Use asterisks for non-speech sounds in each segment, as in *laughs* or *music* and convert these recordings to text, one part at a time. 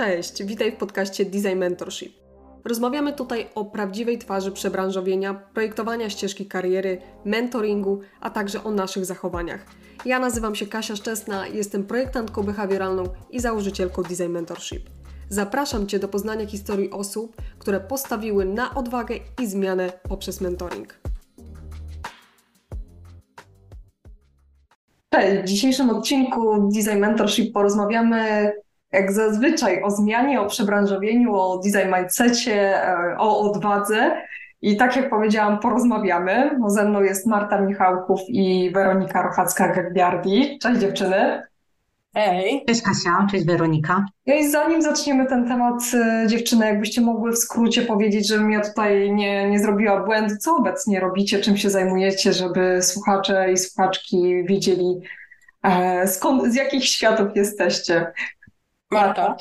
Cześć, witaj w podcaście Design Mentorship. Rozmawiamy tutaj o prawdziwej twarzy przebranżowienia, projektowania ścieżki kariery, mentoringu, a także o naszych zachowaniach. Ja nazywam się Kasia Szczesna, jestem projektantką behawioralną i założycielką Design Mentorship. Zapraszam Cię do poznania historii osób, które postawiły na odwagę i zmianę poprzez mentoring. Cześć, w dzisiejszym odcinku Design Mentorship porozmawiamy jak zazwyczaj o zmianie, o przebranżowieniu, o design mindsetie, e, o odwadze. I tak jak powiedziałam, porozmawiamy. No ze mną jest Marta Michałków i Weronika Rochacka-Gagbiardi. Cześć dziewczyny. Hej. Cześć Kasia, cześć Weronika. No i zanim zaczniemy ten temat, e, dziewczyny, jakbyście mogły w skrócie powiedzieć, żebym ja tutaj nie, nie zrobiła błędu, co obecnie robicie, czym się zajmujecie, żeby słuchacze i słuchaczki wiedzieli, e, skąd, z jakich światów jesteście. Marta,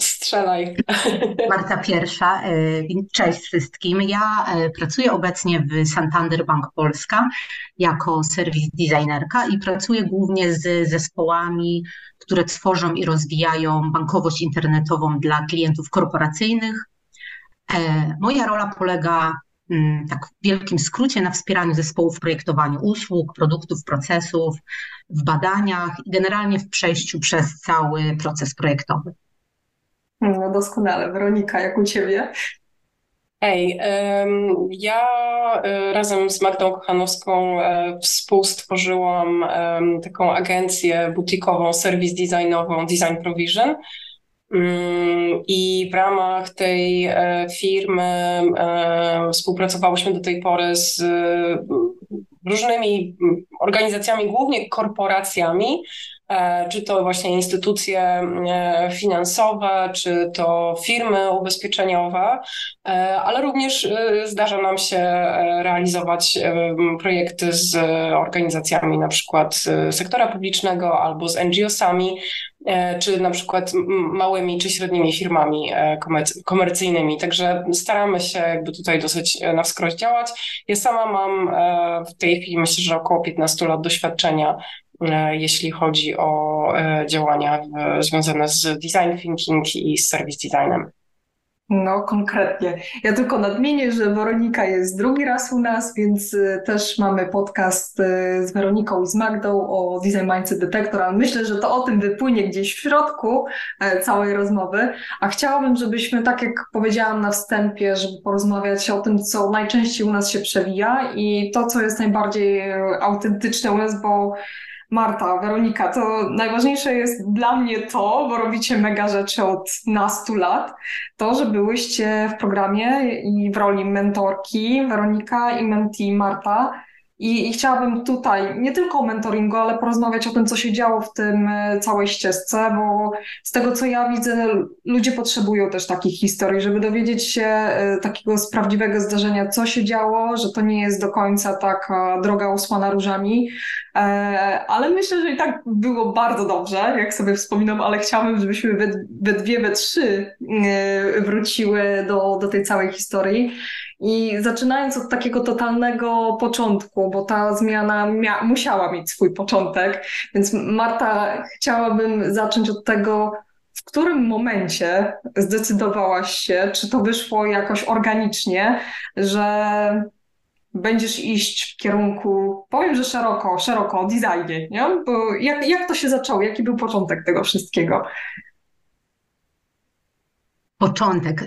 strzelaj. *laughs* Marta pierwsza. Y, cześć wszystkim. Ja y, pracuję obecnie w Santander Bank Polska jako serwis designerka i pracuję głównie z zespołami, które tworzą i rozwijają bankowość internetową dla klientów korporacyjnych. E, moja rola polega tak w wielkim skrócie na wspieraniu zespołów w projektowaniu usług, produktów, procesów, w badaniach i generalnie w przejściu przez cały proces projektowy. No doskonale. Weronika, jak u Ciebie? Hej, ja e, razem z Magdą Kochanowską e, współstworzyłam taką agencję butikową, serwis designową Design Provision, Mm, I w ramach tej e, firmy e, współpracowałyśmy do tej pory z mm, różnymi organizacjami, głównie korporacjami, czy to właśnie instytucje finansowe, czy to firmy ubezpieczeniowe, ale również zdarza nam się realizować projekty z organizacjami na przykład sektora publicznego albo z NGO-sami, E, czy na przykład małymi czy średnimi firmami e, komercyjnymi. Także staramy się jakby tutaj dosyć e, na wskroś działać. Ja sama mam w tej chwili myślę, że około 15 lat doświadczenia jeśli chodzi o działania związane z design thinking i z service designem. No, konkretnie. Ja tylko nadmienię, że Weronika jest drugi raz u nas, więc y, też mamy podcast z Weroniką i z Magdą o Design Mindset Detector, ale myślę, że to o tym wypłynie gdzieś w środku e, całej rozmowy. A chciałabym, żebyśmy, tak jak powiedziałam na wstępie, żeby porozmawiać o tym, co najczęściej u nas się przewija i to, co jest najbardziej e, autentyczne u nas, bo Marta, Weronika, to najważniejsze jest dla mnie to, bo robicie mega rzeczy od nastu lat, to, że byłyście w programie i w roli mentorki Weronika i menti Marta i, I, chciałabym tutaj nie tylko o mentoringu, ale porozmawiać o tym, co się działo w tym e, całej ścieżce, bo z tego, co ja widzę, ludzie potrzebują też takich historii, żeby dowiedzieć się e, takiego z prawdziwego zdarzenia, co się działo, że to nie jest do końca taka droga usłana różami, e, ale myślę, że i tak było bardzo dobrze, jak sobie wspominam, ale chciałabym, żebyśmy we, we dwie, we trzy wróciły do, do tej całej historii. I zaczynając od takiego totalnego początku, bo ta zmiana mia- musiała mieć swój początek, więc Marta, chciałabym zacząć od tego, w którym momencie zdecydowałaś się, czy to wyszło jakoś organicznie, że będziesz iść w kierunku, powiem, że szeroko, szeroko o designie, nie? Bo jak, jak to się zaczęło? Jaki był początek tego wszystkiego? Początek.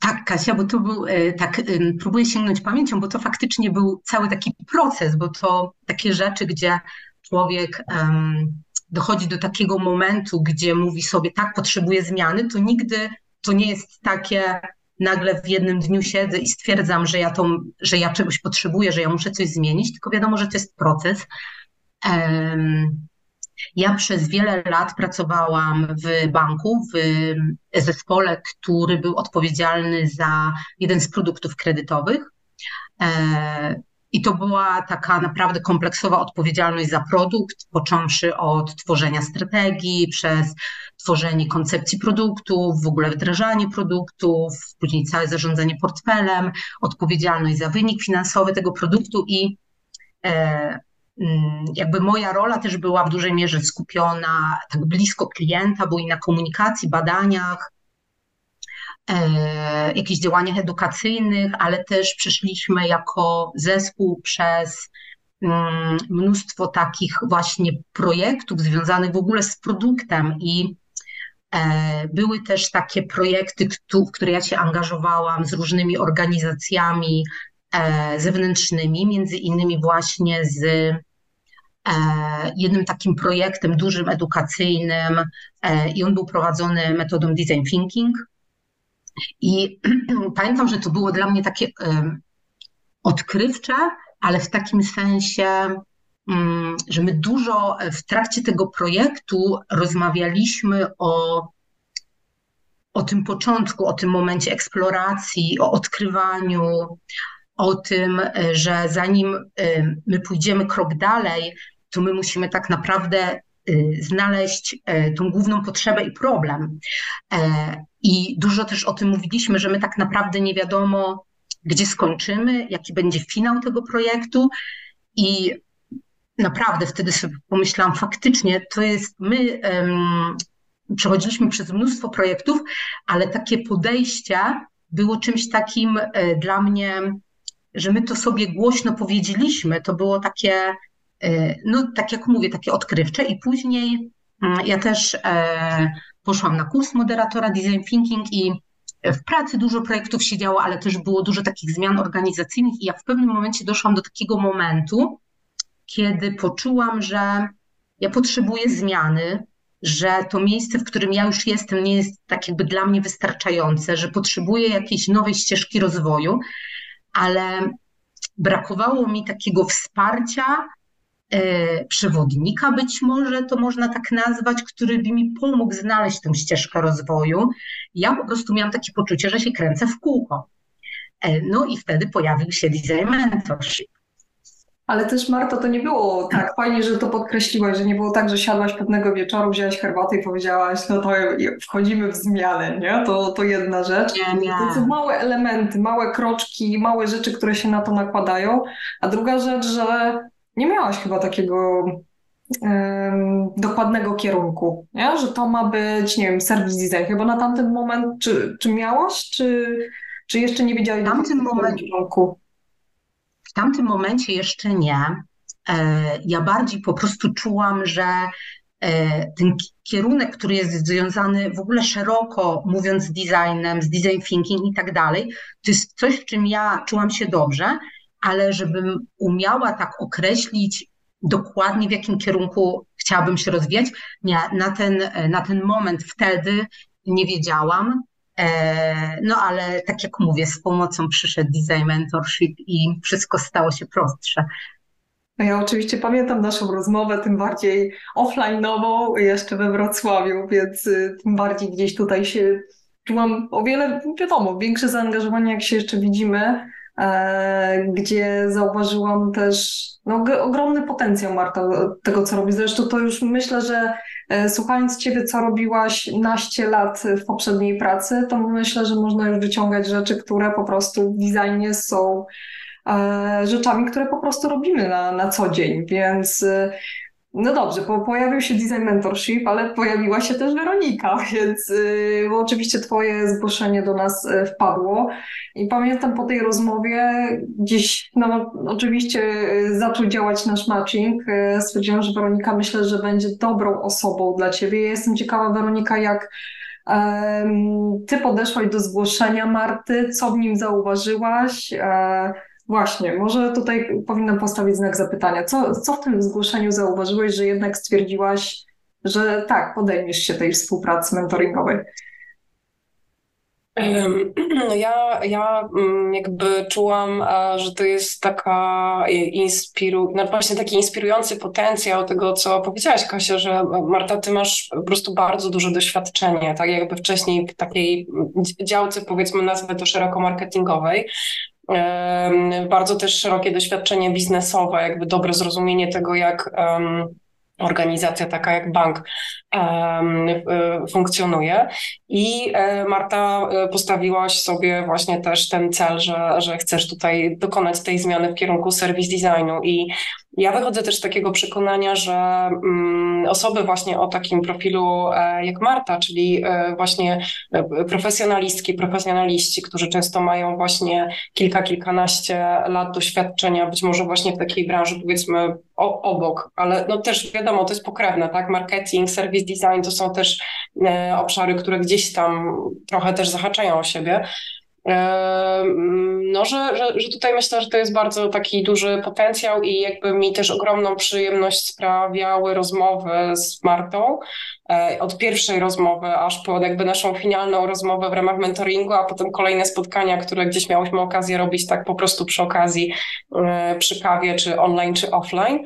Tak, Kasia, bo to był, e, tak, próbuję sięgnąć pamięcią, bo to faktycznie był cały taki proces, bo to takie rzeczy, gdzie człowiek um, dochodzi do takiego momentu, gdzie mówi sobie, tak, potrzebuję zmiany, to nigdy to nie jest takie, nagle w jednym dniu siedzę i stwierdzam, że ja, to, że ja czegoś potrzebuję, że ja muszę coś zmienić, tylko wiadomo, że to jest proces. Um, ja przez wiele lat pracowałam w banku, w zespole, który był odpowiedzialny za jeden z produktów kredytowych. E, I to była taka naprawdę kompleksowa odpowiedzialność za produkt, począwszy od tworzenia strategii, przez tworzenie koncepcji produktów, w ogóle wdrażanie produktów, później całe zarządzanie portfelem, odpowiedzialność za wynik finansowy tego produktu i e, jakby moja rola też była w dużej mierze skupiona tak blisko klienta, bo i na komunikacji, badaniach, e, jakichś działaniach edukacyjnych, ale też przeszliśmy jako zespół przez mm, mnóstwo takich właśnie projektów związanych w ogóle z produktem i e, były też takie projekty, w które ja się angażowałam z różnymi organizacjami e, zewnętrznymi, między innymi właśnie z jednym takim projektem dużym, edukacyjnym i on był prowadzony metodą design thinking, i *clears throat* pamiętam, że to było dla mnie takie odkrywcze, ale w takim sensie, mm, że my dużo w trakcie tego projektu rozmawialiśmy o, o tym początku, o tym momencie eksploracji, o odkrywaniu, o tym, że zanim my pójdziemy krok dalej, to my musimy tak naprawdę y, znaleźć e, tą główną potrzebę i problem. E, I dużo też o tym mówiliśmy, że my tak naprawdę nie wiadomo, gdzie skończymy, jaki będzie finał tego projektu. I naprawdę wtedy sobie pomyślałam, faktycznie to jest my. Um, przechodziliśmy przez mnóstwo projektów, ale takie podejście było czymś takim e, dla mnie, że my to sobie głośno powiedzieliśmy. To było takie, no tak jak mówię, takie odkrywcze. I później mm, ja też e, poszłam na kurs moderatora design thinking i w pracy dużo projektów się działo, ale też było dużo takich zmian organizacyjnych i ja w pewnym momencie doszłam do takiego momentu, kiedy poczułam, że ja potrzebuję zmiany, że to miejsce, w którym ja już jestem, nie jest tak jakby dla mnie wystarczające, że potrzebuję jakiejś nowej ścieżki rozwoju, ale brakowało mi takiego wsparcia, E, przewodnika być może to można tak nazwać, który by mi pomógł znaleźć tę ścieżkę rozwoju. Ja po prostu miałam takie poczucie, że się kręcę w kółko. E, no i wtedy pojawił się Design Mentorship. Ale też Marta, to nie było tak fajnie, że to podkreśliłaś, że nie było tak, że siadłaś pewnego wieczoru, wzięłaś herbatę i powiedziałaś, no to wchodzimy w zmianę, nie? To, to jedna rzecz. Nie, nie. To są małe elementy, małe kroczki, małe rzeczy, które się na to nakładają. A druga rzecz, że nie miałaś chyba takiego dokładnego kierunku, nie? że to ma być, nie wiem, serwis design. Chyba na tamten moment, czy, czy miałaś, czy, czy jeszcze nie wiedziałaś w tamtym momencie? W tamtym momencie jeszcze nie. E, ja bardziej po prostu czułam, że e, ten kierunek, który jest związany w ogóle szeroko, mówiąc z designem, z design thinking i tak dalej, to jest coś, w czym ja czułam się dobrze ale żebym umiała tak określić dokładnie, w jakim kierunku chciałabym się rozwijać, nie, na ten, na ten moment wtedy nie wiedziałam. E, no ale tak jak mówię, z pomocą przyszedł Design Mentorship i wszystko stało się prostsze. No ja oczywiście pamiętam naszą rozmowę, tym bardziej offline'ową, jeszcze we Wrocławiu, więc y, tym bardziej gdzieś tutaj się czułam o wiele, wiadomo, większe zaangażowanie, jak się jeszcze widzimy. E, gdzie zauważyłam też no, ogromny potencjał, Marta, tego, co robisz. Zresztą to już myślę, że e, słuchając Ciebie, co robiłaś naście lat w poprzedniej pracy, to myślę, że można już wyciągać rzeczy, które po prostu w designie są e, rzeczami, które po prostu robimy na, na co dzień, więc no dobrze, po, pojawił się Design Mentorship, ale pojawiła się też Weronika, *laughs* więc yy, oczywiście Twoje zgłoszenie do nas y, wpadło. I pamiętam po tej rozmowie gdzieś, no oczywiście y, zaczął działać nasz matching. Yy, stwierdziłam, że Weronika myślę, że będzie dobrą osobą dla Ciebie. Ja jestem ciekawa, Weronika, jak ty podeszłaś do zgłoszenia Marty, co w nim zauważyłaś? E, Właśnie, może tutaj powinnam postawić znak zapytania. Co, co w tym zgłoszeniu zauważyłeś, że jednak stwierdziłaś, że tak, podejmiesz się tej współpracy mentoringowej? *clears throat* No ja, ja mm, jakby czułam, że to jest taka inspiru, no właśnie taki inspirujący potencjał tego, co powiedziałaś Kasia, że Marta, ty masz po prostu bardzo duże doświadczenie, tak jakby wcześniej w takiej działce, powiedzmy nazwę to szeroko marketingowej, bardzo też szerokie doświadczenie biznesowe, jakby dobre zrozumienie tego, jak organizacja taka jak bank funkcjonuje. I Marta, postawiłaś sobie właśnie też ten cel, że, że chcesz tutaj dokonać tej zmiany w kierunku service designu. I ja wychodzę też z takiego przekonania, że mm, osoby właśnie o takim profilu jak Marta, czyli właśnie profesjonalistki, profesjonaliści, którzy często mają właśnie kilka, kilkanaście lat doświadczenia, być może właśnie w takiej branży powiedzmy obok, ale no też wiadomo, to jest pokrewne, tak? Marketing, service design to są też e, obszary, które gdzieś tam trochę też zahaczają o siebie. E, no, że, że, że tutaj myślę, że to jest bardzo taki duży potencjał i jakby mi też ogromną przyjemność sprawiały rozmowy z Martą. E, od pierwszej rozmowy aż po jakby naszą finalną rozmowę w ramach mentoringu, a potem kolejne spotkania, które gdzieś miałyśmy okazję robić tak po prostu przy okazji, przy kawie, czy online, czy offline.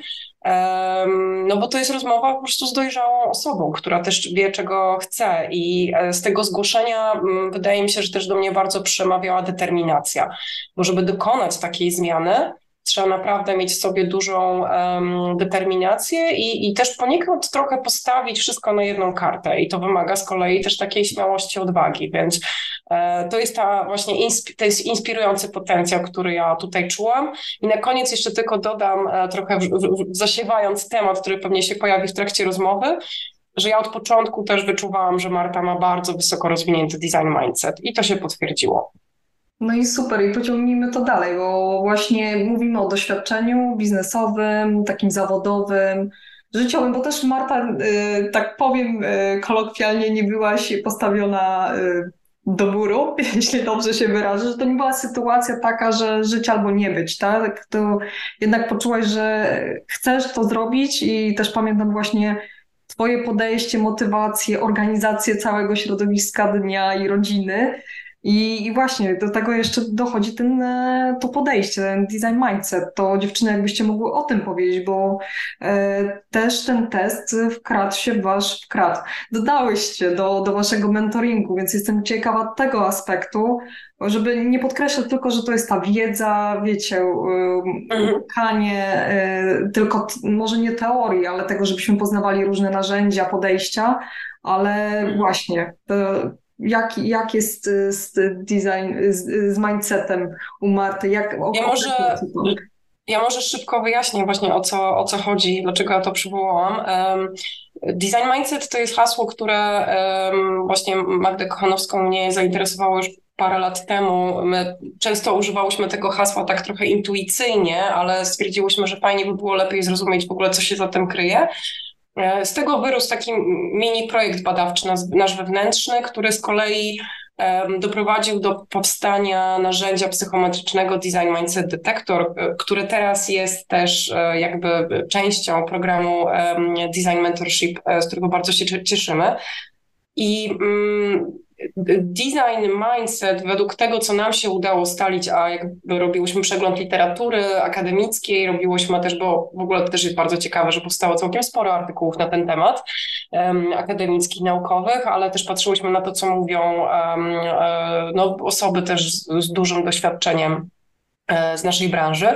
No bo to jest rozmowa po prostu z dojrzałą osobą, która też wie, czego chce. I e, z tego zgłoszenia mm, wydaje mi się, że też do mnie bardzo przemawiała determinacja, bo żeby dokonać takiej zmiany, trzeba naprawdę mieć w sobie dużą um, determinację i, i też poniekąd trochę postawić wszystko na jedną kartę i to wymaga z kolei też takiej śmiałości, odwagi, więc e, to jest ta właśnie insp- to jest inspirujący potencjał, który ja tutaj czułam i na koniec jeszcze tylko dodam e, trochę w, w, zasiewając temat, który pewnie się pojawi w trakcie rozmowy, że ja od początku też wyczuwałam, że Marta ma bardzo wysoko rozwinięty design mindset i to się potwierdziło. No i super, i pociągnijmy to dalej, bo właśnie mówimy o doświadczeniu biznesowym, takim zawodowym, życiowym, bo też Marta, y, tak powiem y, kolokwialnie, nie byłaś postawiona y, do muru, *laughs* jeśli dobrze się wyrażę, że to nie była sytuacja taka, że żyć albo nie być, tak? To jednak poczułaś, że chcesz to zrobić i też pamiętam właśnie Twoje podejście, motywację, organizację całego środowiska dnia i rodziny. I, I, właśnie do tego jeszcze dochodzi ten, e, to podejście, ten design mindset. To dziewczyny, jakbyście mogły o tym powiedzieć, bo e, też ten test wkradł się w wasz, wkradł. Dodałyście do, do waszego mentoringu, więc jestem ciekawa tego aspektu, żeby nie podkreślać tylko, że to jest ta wiedza, wiecie, łukanie, mhm. e, tylko może nie teorii, ale tego, żebyśmy poznawali różne narzędzia, podejścia, ale mhm. właśnie to, jak, jak jest y, z design, z, z mindsetem u Marty? Jak, ja, może, ja może szybko wyjaśnię właśnie o co, o co chodzi, dlaczego ja to przywołałam. Um, design mindset to jest hasło, które um, właśnie Magdę Kochanowską mnie zainteresowało już parę lat temu. My często używałyśmy tego hasła tak trochę intuicyjnie, ale stwierdziłyśmy, że fajnie by było lepiej zrozumieć w ogóle, co się za tym kryje. E, z tego wyrósł taki mini projekt badawczy nasz wewnętrzny, który z kolei doprowadził do powstania narzędzia psychometrycznego Design Mindset Detector, e, które teraz jest też e, jakby częścią programu Design Mentorship, z którego bardzo się cieszymy. I mm, design mindset, według tego, co nam się udało stalić, a jakby robiłyśmy przegląd literatury akademickiej, robiłyśmy też, bo w ogóle to też jest bardzo ciekawe, że powstało całkiem sporo artykułów na ten temat um, akademickich, naukowych, ale też patrzyłyśmy na to, co mówią um, no, osoby też z, z dużym doświadczeniem e, z naszej branży.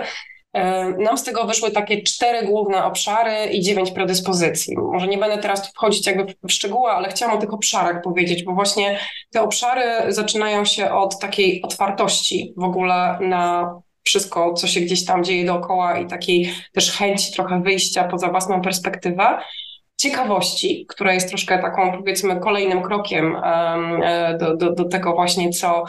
E, nam z tego wyszły takie cztery główne obszary i dziewięć predyspozycji. Może nie będę teraz wchodzić jakby w szczegóły, ale chciałam o tych obszarach powiedzieć, bo właśnie te obszary zaczynają się od takiej otwartości w ogóle na wszystko, co się gdzieś tam dzieje dookoła i takiej też chęci trochę wyjścia poza własną perspektywę ciekawości, która jest troszkę taką, powiedzmy, kolejnym krokiem e, do, do, do tego właśnie, co,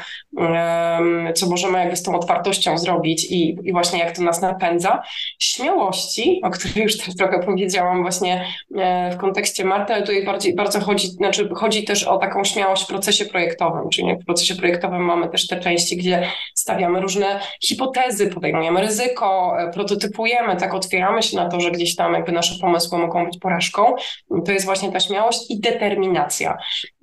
co możemy jakby z tą otwartością zrobić i, i właśnie jak to nas napędza. Śmiałości, o której już też trochę powiedziałam właśnie e, w kontekście Marty, ale tutaj bardziej, bardzo chodzi, znaczy chodzi też o taką śmiałość w procesie projektowym, czyli w procesie projektowym mamy też te części, gdzie stawiamy różne hipotezy, podejmujemy ryzyko, e, prototypujemy, tak otwieramy się na to, że gdzieś tam jakby nasze pomysły mogą być porażką, to jest właśnie ta śmiałość i determinacja.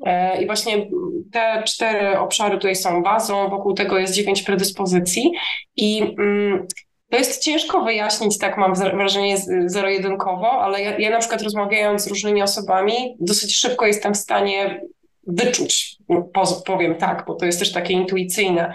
E, I właśnie te cztery obszary tutaj są bazą, wokół tego jest dziewięć predyspozycji i mm, to jest ciężko wyjaśnić, tak mam wrażenie, zero-jedynkowo, ale ja, ja na przykład rozmawiając z różnymi osobami, dosyć szybko jestem w stanie wyczuć, powiem tak, bo to jest też takie intuicyjne,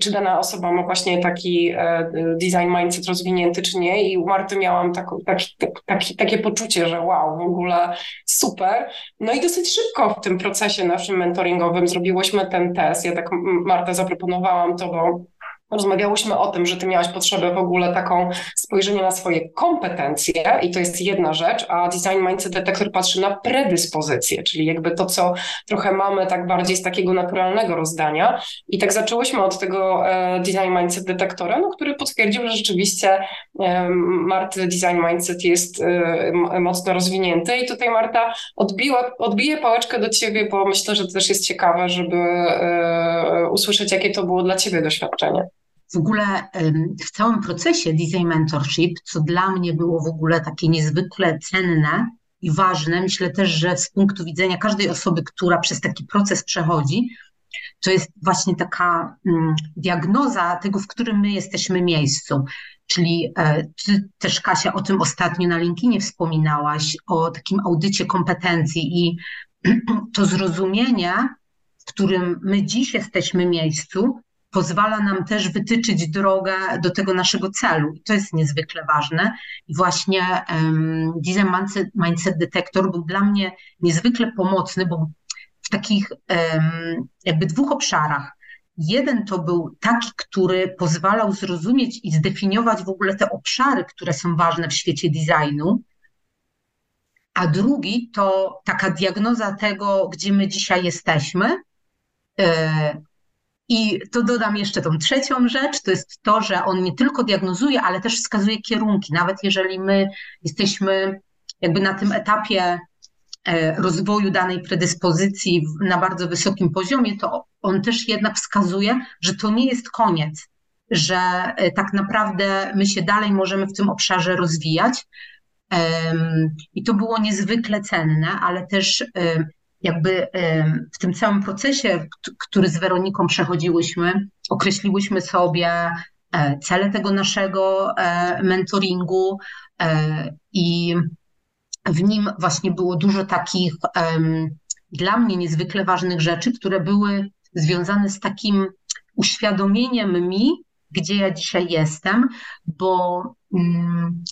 czy dana osoba ma właśnie taki e, design mindset rozwinięty, czy nie. I u Marty miałam tak, taki, taki, takie poczucie, że wow, w ogóle super. No i dosyć szybko w tym procesie naszym mentoringowym zrobiłyśmy ten test. Ja tak Martę zaproponowałam to, bo Rozmawiałyśmy o tym, że ty miałaś potrzebę w ogóle taką spojrzenia na swoje kompetencje i to jest jedna rzecz, a Design Mindset Detector patrzy na predyspozycje, czyli jakby to, co trochę mamy tak bardziej z takiego naturalnego rozdania. I tak zaczęłyśmy od tego e, Design Mindset Detektora, no, który potwierdził, że rzeczywiście e, Marty Design Mindset jest e, mocno rozwinięty i tutaj Marta odbiła, odbije pałeczkę do ciebie, bo myślę, że to też jest ciekawe, żeby usłyszeć, jakie to było dla ciebie doświadczenie w ogóle w całym procesie design mentorship, co dla mnie było w ogóle takie niezwykle cenne i ważne, myślę też, że z punktu widzenia każdej osoby, która przez taki proces przechodzi, to jest właśnie taka mm, diagnoza tego, w którym my jesteśmy miejscu. Czyli e, ty też, Kasia, o tym ostatnio na LinkedInie wspominałaś, o takim audycie kompetencji i *clears throat* to zrozumienie, w którym my dziś jesteśmy miejscu, pozwala nam też wytyczyć drogę do tego naszego celu. I to jest niezwykle ważne. I właśnie um, Design Mindset, Detector był dla mnie niezwykle pomocny, bo w takich um, jakby dwóch obszarach. Jeden to był taki, który pozwalał zrozumieć i zdefiniować w ogóle te obszary, które są ważne w świecie designu, a drugi to taka diagnoza tego, gdzie my dzisiaj jesteśmy, e, i to dodam jeszcze tą trzecią rzecz, to jest to, że on nie tylko diagnozuje, ale też wskazuje kierunki. Nawet jeżeli my jesteśmy jakby na tym etapie e, rozwoju danej predyspozycji na bardzo wysokim poziomie, to on też jednak wskazuje, że to nie jest koniec, że e, tak naprawdę my się dalej możemy w tym obszarze rozwijać. I to było niezwykle cenne, ale też jakby w tym całym procesie, który z Weroniką przechodziłyśmy, określiłyśmy sobie e, cele tego naszego e, mentoringu e, i w nim właśnie było dużo takich dla mnie niezwykle ważnych rzeczy, które były związane z takim uświadomieniem mi, gdzie ja dzisiaj jestem, bo mm,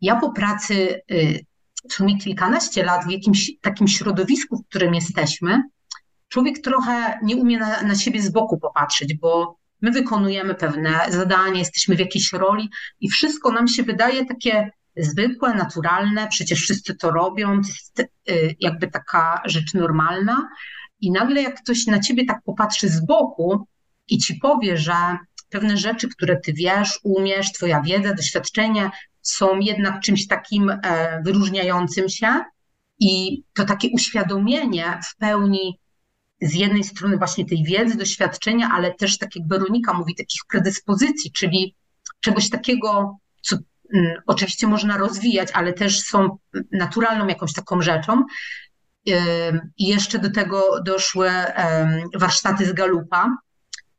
ja po pracy y, w sumie kilkanaście lat w jakimś takim środowisku, w którym jesteśmy, człowiek trochę nie umie na, na siebie z boku popatrzeć, bo my wykonujemy pewne zadania, jesteśmy w jakiejś roli i wszystko nam się wydaje takie zwykłe, naturalne, przecież wszyscy to robią, to jest y, jakby taka rzecz normalna. I nagle jak ktoś na ciebie tak popatrzy z boku i ci powie, że pewne rzeczy, które ty wiesz, umiesz, twoja wiedza, doświadczenie są jednak czymś takim e, wyróżniającym się i to takie uświadomienie w pełni z jednej strony właśnie tej wiedzy, doświadczenia, ale też tak jak Weronika mówi, takich predyspozycji, czyli czegoś takiego, co mm, oczywiście można rozwijać, ale też są naturalną jakąś taką rzeczą. I jeszcze do tego doszły warsztaty z Galupa.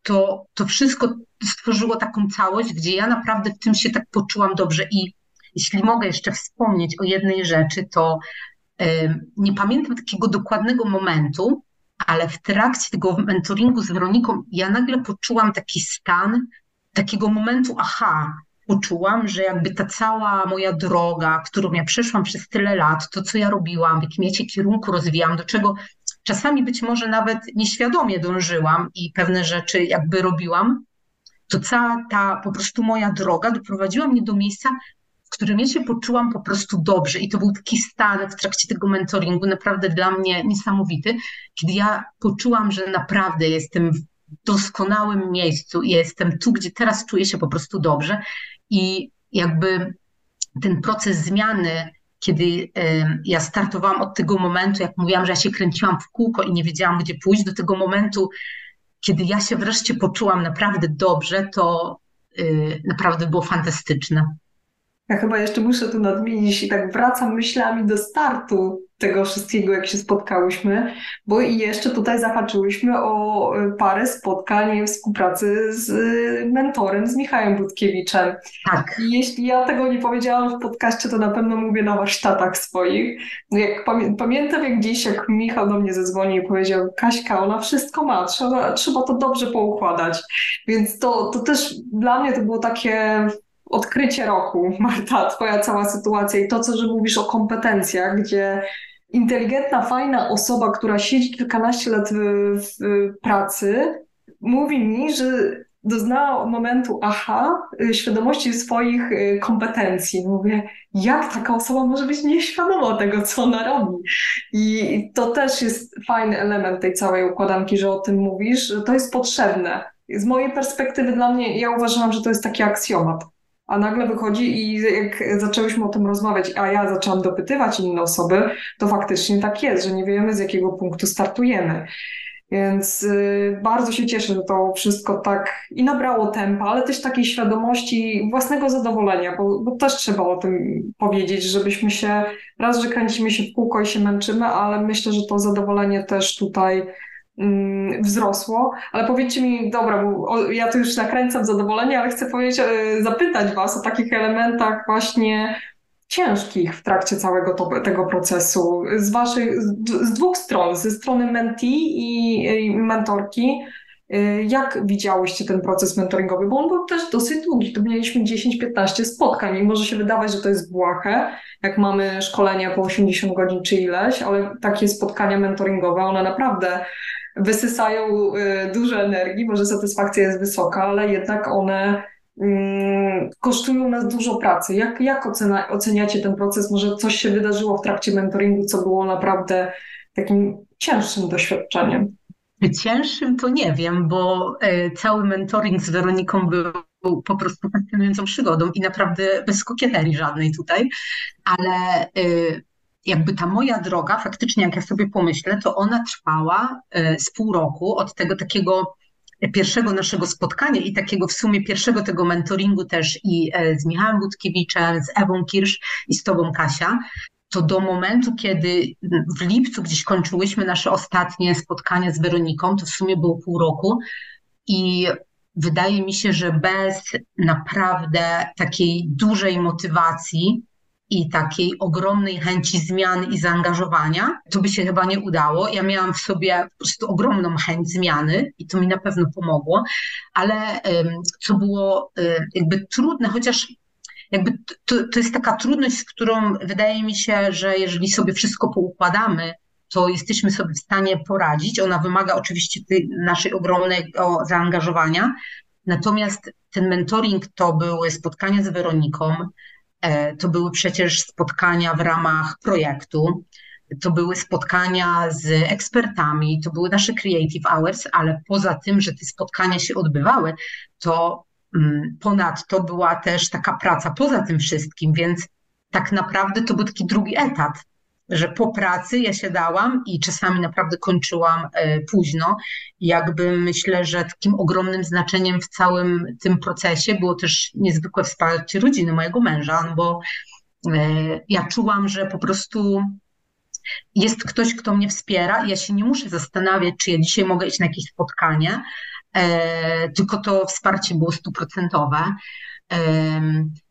To, to wszystko stworzyło taką całość, gdzie ja naprawdę w tym się tak poczułam dobrze. I jeśli mogę jeszcze wspomnieć o jednej rzeczy, to nie pamiętam takiego dokładnego momentu, ale w trakcie tego mentoringu z Weroniką ja nagle poczułam taki stan takiego momentu aha, poczułam, że jakby ta cała moja droga, którą ja przeszłam przez tyle lat, to co ja robiłam, w jakim ja się kierunku rozwijam, do czego czasami być może nawet nieświadomie dążyłam i pewne rzeczy jakby robiłam, to cała ta po prostu moja droga doprowadziła mnie do miejsca, w którym ja się poczułam po prostu dobrze. I to był taki stan w trakcie tego mentoringu, naprawdę dla mnie niesamowity, kiedy ja poczułam, że naprawdę jestem w doskonałym miejscu i jestem tu, gdzie teraz czuję się po prostu dobrze. I jakby ten proces zmiany, kiedy ja startowałam od tego momentu, jak mówiłam, że ja się kręciłam w kółko i nie wiedziałam, gdzie pójść, do tego momentu, kiedy ja się wreszcie poczułam naprawdę dobrze, to yy, naprawdę było fantastyczne. Ja chyba jeszcze muszę tu nadmienić i tak wracam myślami do startu tego wszystkiego, jak się spotkałyśmy, bo i jeszcze tutaj zahaczyłyśmy o e, parę spotkań współpracy z e, mentorem, z Michałem Budkiewiczem. Tak. I jeśli ja tego nie powiedziałam w podcaście, to na pewno mówię na warsztatach swoich. No jak pamię pamiętam jak dziś, jak Michał do mnie zadzwonił i powiedział, Kaśka, ona wszystko ma, trzeba, trzeba to dobrze poukładać. Więc to, to też dla mnie to było takie odkrycie roku, *laughs* Marta, twoja cała sytuacja i to, co że mówisz o kompetencjach, gdzie inteligentna, fajna osoba, która siedzi kilkanaście lat w, w pracy, mówi mi, że doznała momentu aha, y, świadomości swoich y, kompetencji. Mówię, jak taka osoba może być nieświadoma tego, co ona robi? I to też jest fajny element tej całej układanki, że o tym mówisz, że to jest potrzebne. Z mojej perspektywy dla mnie, ja uważam, że to jest taki aksjomat. A nagle wychodzi i jak zaczęłyśmy o tym rozmawiać, a ja zaczęłam dopytywać inne osoby, to faktycznie tak jest, że nie wiemy z jakiego punktu startujemy. Więc y, bardzo się cieszę, że to wszystko tak i nabrało tempa, ale też takiej świadomości własnego zadowolenia, bo, bo, też trzeba o tym powiedzieć, żebyśmy się, raz, że kręcimy się w kółko i się męczymy, ale myślę, że to zadowolenie też tutaj wzrosło. Ale powiedzcie mi, dobra, bo ja tu już nakręcam zadowolenie, ale chcę powiedzieć, y, zapytać Was o takich elementach właśnie ciężkich w trakcie całego to, tego procesu z waszych, z dwóch stron, ze strony mentee i, i mentorki. Y, jak widziałyście ten proces mentoringowy? Bo on był też dosyć długi. Tu mieliśmy 10-15 spotkań i może się wydawać, że to jest błahe, jak mamy szkolenia po 80 godzin czy ileś, ale takie spotkania mentoringowe, one naprawdę wysysają y, dużo energii, może satysfakcja jest wysoka, ale jednak one Mm, kosztują nas dużo pracy. Jak, jak ocena, oceniacie ten proces? Może coś się wydarzyło w trakcie mentoringu, co było naprawdę takim cięższym doświadczeniem? Cięższym to nie wiem, bo e, cały mentoring z Weroniką był po prostu fascynującą przygodą i naprawdę bez kokieterii żadnej tutaj, ale e, jakby ta moja droga, faktycznie jak ja sobie pomyślę, to ona trwała e, z pół roku od tego takiego pierwszego naszego spotkania i takiego w sumie pierwszego tego mentoringu też i e, z Michałem Budkiewiczem, z Ewą Kirsz i z Tobą Kasia, to do momentu, kiedy w lipcu gdzieś kończyłyśmy nasze ostatnie spotkania z Weroniką, to w sumie było pół roku i wydaje mi się, że bez naprawdę takiej dużej motywacji i takiej ogromnej chęci zmiany i zaangażowania, to by się chyba nie udało. Ja miałam w sobie po prostu ogromną chęć zmiany i to mi na pewno pomogło, ale co było jakby trudne, chociaż jakby to, to jest taka trudność, z którą wydaje mi się, że jeżeli sobie wszystko poukładamy, to jesteśmy sobie w stanie poradzić. Ona wymaga oczywiście naszej ogromnego zaangażowania. Natomiast ten mentoring to były spotkania z Weroniką, E, to były przecież spotkania w ramach projektu, to były spotkania z ekspertami, to były nasze Creative Hours, ale poza tym, że te spotkania się odbywały, to mm, ponadto była też taka praca poza tym wszystkim, więc tak naprawdę to był taki drugi etat że po pracy ja się dałam i czasami naprawdę kończyłam e, późno. Jakby myślę, że takim ogromnym znaczeniem w całym tym procesie było też niezwykłe wsparcie rodziny mojego męża, no bo e, ja czułam, że po prostu jest ktoś, kto mnie wspiera i ja się nie muszę zastanawiać, czy ja dzisiaj mogę iść na jakieś spotkanie, e, tylko to wsparcie było stuprocentowe.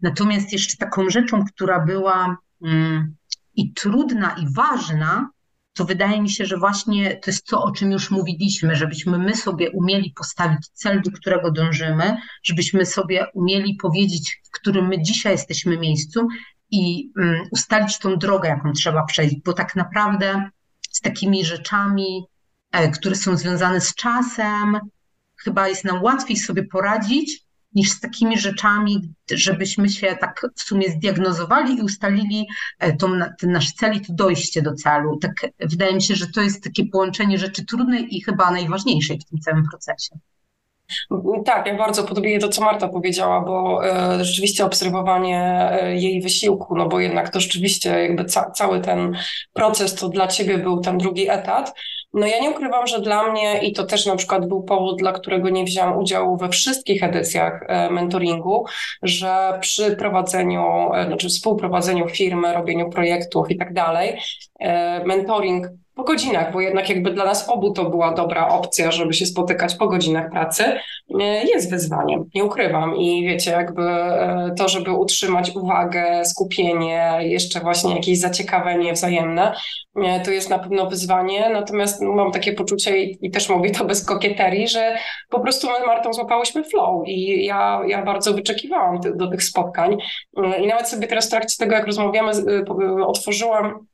Natomiast jeszcze taką rzeczą, która była mm, i trudna i ważna, to wydaje mi się, że właśnie to jest to, o czym już mówiliśmy, żebyśmy my sobie umieli postawić cel, do którego dążymy, żebyśmy sobie umieli powiedzieć, w którym my dzisiaj jesteśmy miejscu i um, ustalić tą drogę, jaką trzeba przejść, bo tak naprawdę z takimi rzeczami, e, które są związane z czasem, chyba jest nam łatwiej sobie poradzić, niż z takimi rzeczami, żebyśmy się tak w sumie zdiagnozowali i ustalili e, tą, ten nasz cel i to dojście do celu. Tak wydaje mi się, że to jest takie połączenie rzeczy trudnej i chyba najważniejszej w tym całym procesie. Tak, ja bardzo podobnie to, co Marta powiedziała, bo e, rzeczywiście obserwowanie e, jej wysiłku, no bo jednak to rzeczywiście jakby ca cały ten proces to dla ciebie był ten drugi etat, No ja nie ukrywam, że dla mnie i to też na przykład był powód, dla którego nie wziąłem udziału we wszystkich edycjach e, mentoringu, że przy prowadzeniu, e, znaczy współprowadzeniu firmy, robieniu projektów i tak dalej, e, mentoring po godzinach, bo jednak jakby dla nas obu to była dobra opcja, żeby się spotykać po godzinach pracy, jest wyzwaniem, nie ukrywam. I wiecie, jakby to, żeby utrzymać uwagę, skupienie, jeszcze właśnie jakieś zaciekawienie wzajemne, to jest na pewno wyzwanie. Natomiast mam takie poczucie i, i też mówię to bez kokieterii, że po prostu my Martą złapałyśmy flow i ja, ja bardzo wyczekiwałam do tych spotkań. I nawet sobie teraz w trakcie tego, jak rozmawiamy, otworzyłam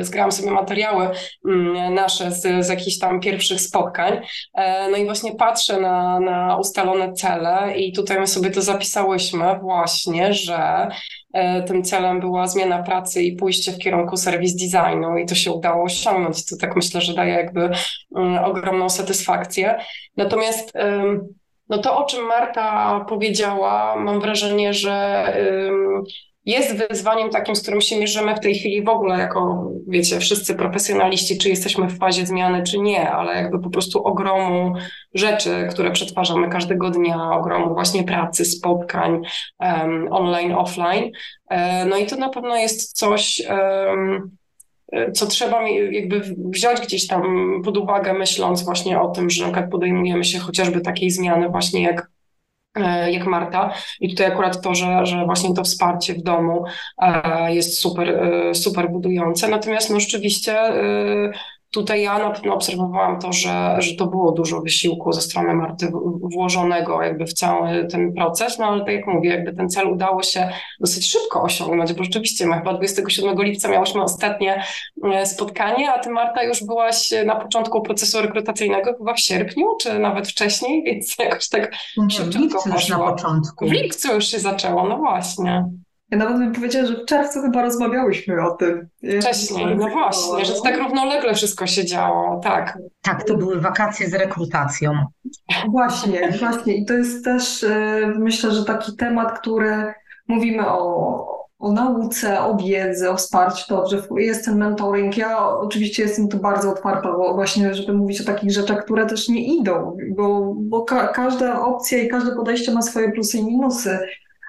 zgrałam sobie materiały mm, nasze z, z jakichś tam pierwszych spotkań. E, no i właśnie patrzę na, na ustalone cele i tutaj my sobie to zapisałyśmy właśnie, że tym celem była zmiana pracy i pójście w kierunku serwis designu i to się udało osiągnąć. To tak myślę, że daje jakby mm, ogromną satysfakcję. Natomiast no to, o czym Marta powiedziała, mam wrażenie, że jest wyzwaniem takim, z którym się mierzymy w tej chwili w ogóle jako, wiecie, wszyscy profesjonaliści, czy jesteśmy w fazie zmiany, czy nie, ale jakby po prostu ogromu rzeczy, które przetwarzamy każdego dnia, ogromu właśnie pracy, spotkań um, online, offline. E, no i to na pewno jest coś, um, co trzeba jakby wziąć gdzieś tam pod uwagę, myśląc właśnie o tym, że na podejmujemy się chociażby takiej zmiany właśnie jak jak Marta. I tutaj akurat to, że, że właśnie to wsparcie w domu e, jest super, e, super budujące. Natomiast no rzeczywiście Tutaj ja na pewno obserwowałam to, że, że to było dużo wysiłku ze strony Marty włożonego jakby w cały ten proces, no ale tak jak mówię, jakby ten cel udało się dosyć szybko osiągnąć, bo rzeczywiście my chyba 27 lipca miałyśmy ostatnie e, spotkanie, a ty Marta już byłaś na początku procesu rekrutacyjnego chyba w sierpniu, czy nawet wcześniej, więc *laughs* jakoś tak Nie, w lipcu już na początku. W lipcu już się zaczęło, no właśnie. Ja nawet bym powiedziała, że w czerwcu chyba rozmawiałyśmy o tym. Wcześniej, no właśnie, że to tak równolegle wszystko się działo, tak. Tak, to były wakacje z rekrutacją. Właśnie, właśnie. I to jest też, e, myślę, że taki temat, który mówimy o, o nauce, o wiedzy, o wsparciu, dobrze, jest ten mentoring. Ja oczywiście jestem tu bardzo otwarta, bo właśnie, żeby mówić o takich rzeczach, które też nie idą, bo, bo ka każda opcja i każde podejście ma swoje plusy i minusy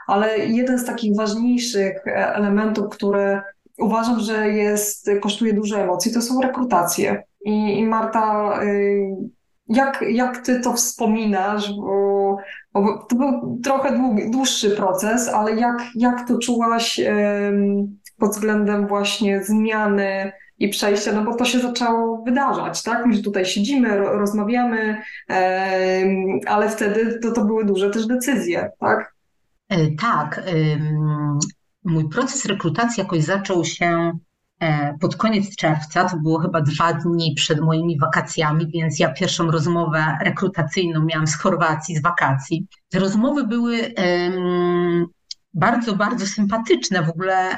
ale jeden z takich ważniejszych e, elementów, które uważam, że jest, kosztuje dużo emocji, to są rekrutacje. I, i Marta, y, jak, jak ty to wspominasz, bo, bo to był trochę długi, dłuższy proces, ale jak, jak to czułaś pod względem właśnie zmiany i przejścia, no bo to się zaczęło wydarzać, tak? My tutaj siedzimy, rozmawiamy, ale wtedy to, to były duże też decyzje, tak? E, tak, mój proces rekrutacji jakoś zaczął się e, pod koniec czerwca, to było chyba dwa dni przed moimi wakacjami, więc ja pierwszą rozmowę rekrutacyjną miałam z Chorwacji, z wakacji. Te rozmowy były bardzo, bardzo sympatyczne. W ogóle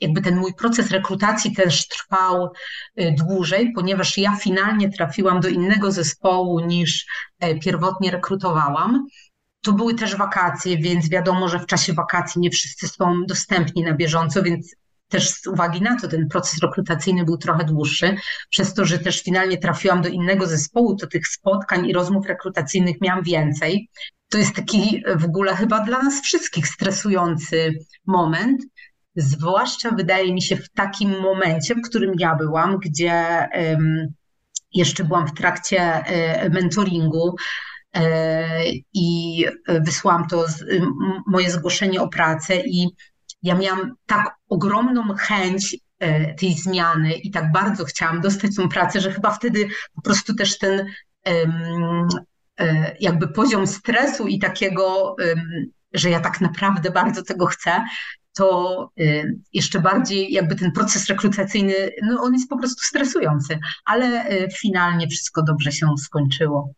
jakby ten mój proces rekrutacji też trwał e, dłużej, ponieważ ja finalnie trafiłam do innego zespołu niż pierwotnie rekrutowałam. To były też wakacje, więc wiadomo, że w czasie wakacji nie wszyscy są dostępni na bieżąco, więc też z uwagi na to ten proces rekrutacyjny był trochę dłuższy. Przez to, że też finalnie trafiłam do innego zespołu, to tych spotkań i rozmów rekrutacyjnych miałam więcej. To jest taki w ogóle chyba dla nas wszystkich stresujący moment. Zwłaszcza wydaje mi się w takim momencie, w którym ja byłam, gdzie um, jeszcze byłam w trakcie um, mentoringu, E, i wysłałam to moje zgłoszenie o pracę i ja miałam tak ogromną chęć e, tej zmiany i tak bardzo chciałam dostać tą pracę, że chyba wtedy po prostu też ten e, jakby poziom stresu i takiego, że ja tak naprawdę bardzo tego chcę, to jeszcze bardziej jakby ten proces rekrutacyjny, no on jest po prostu stresujący, ale finalnie wszystko dobrze się skończyło.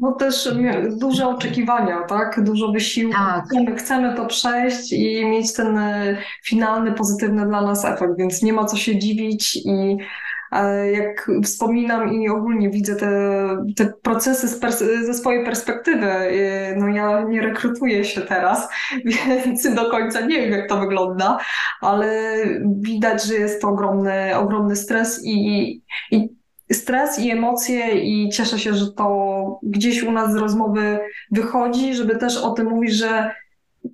Bo też duże oczekiwania, tak? Dużo wysiłku. Tak. Chcemy, chcemy to przejść i mieć ten e, finalny, pozytywny dla nas efekt, więc nie ma co się dziwić i e, jak wspominam i ogólnie widzę te, te procesy ze swojej perspektywy, e, no ja nie rekrutuję się teraz, *laughs* więc do końca nie wiem, jak to wygląda, ale widać, że jest to ogromny, ogromny stres i, i stres i emocje i cieszę się, że to gdzieś u nas z rozmowy wychodzi, żeby też o tym mówić, że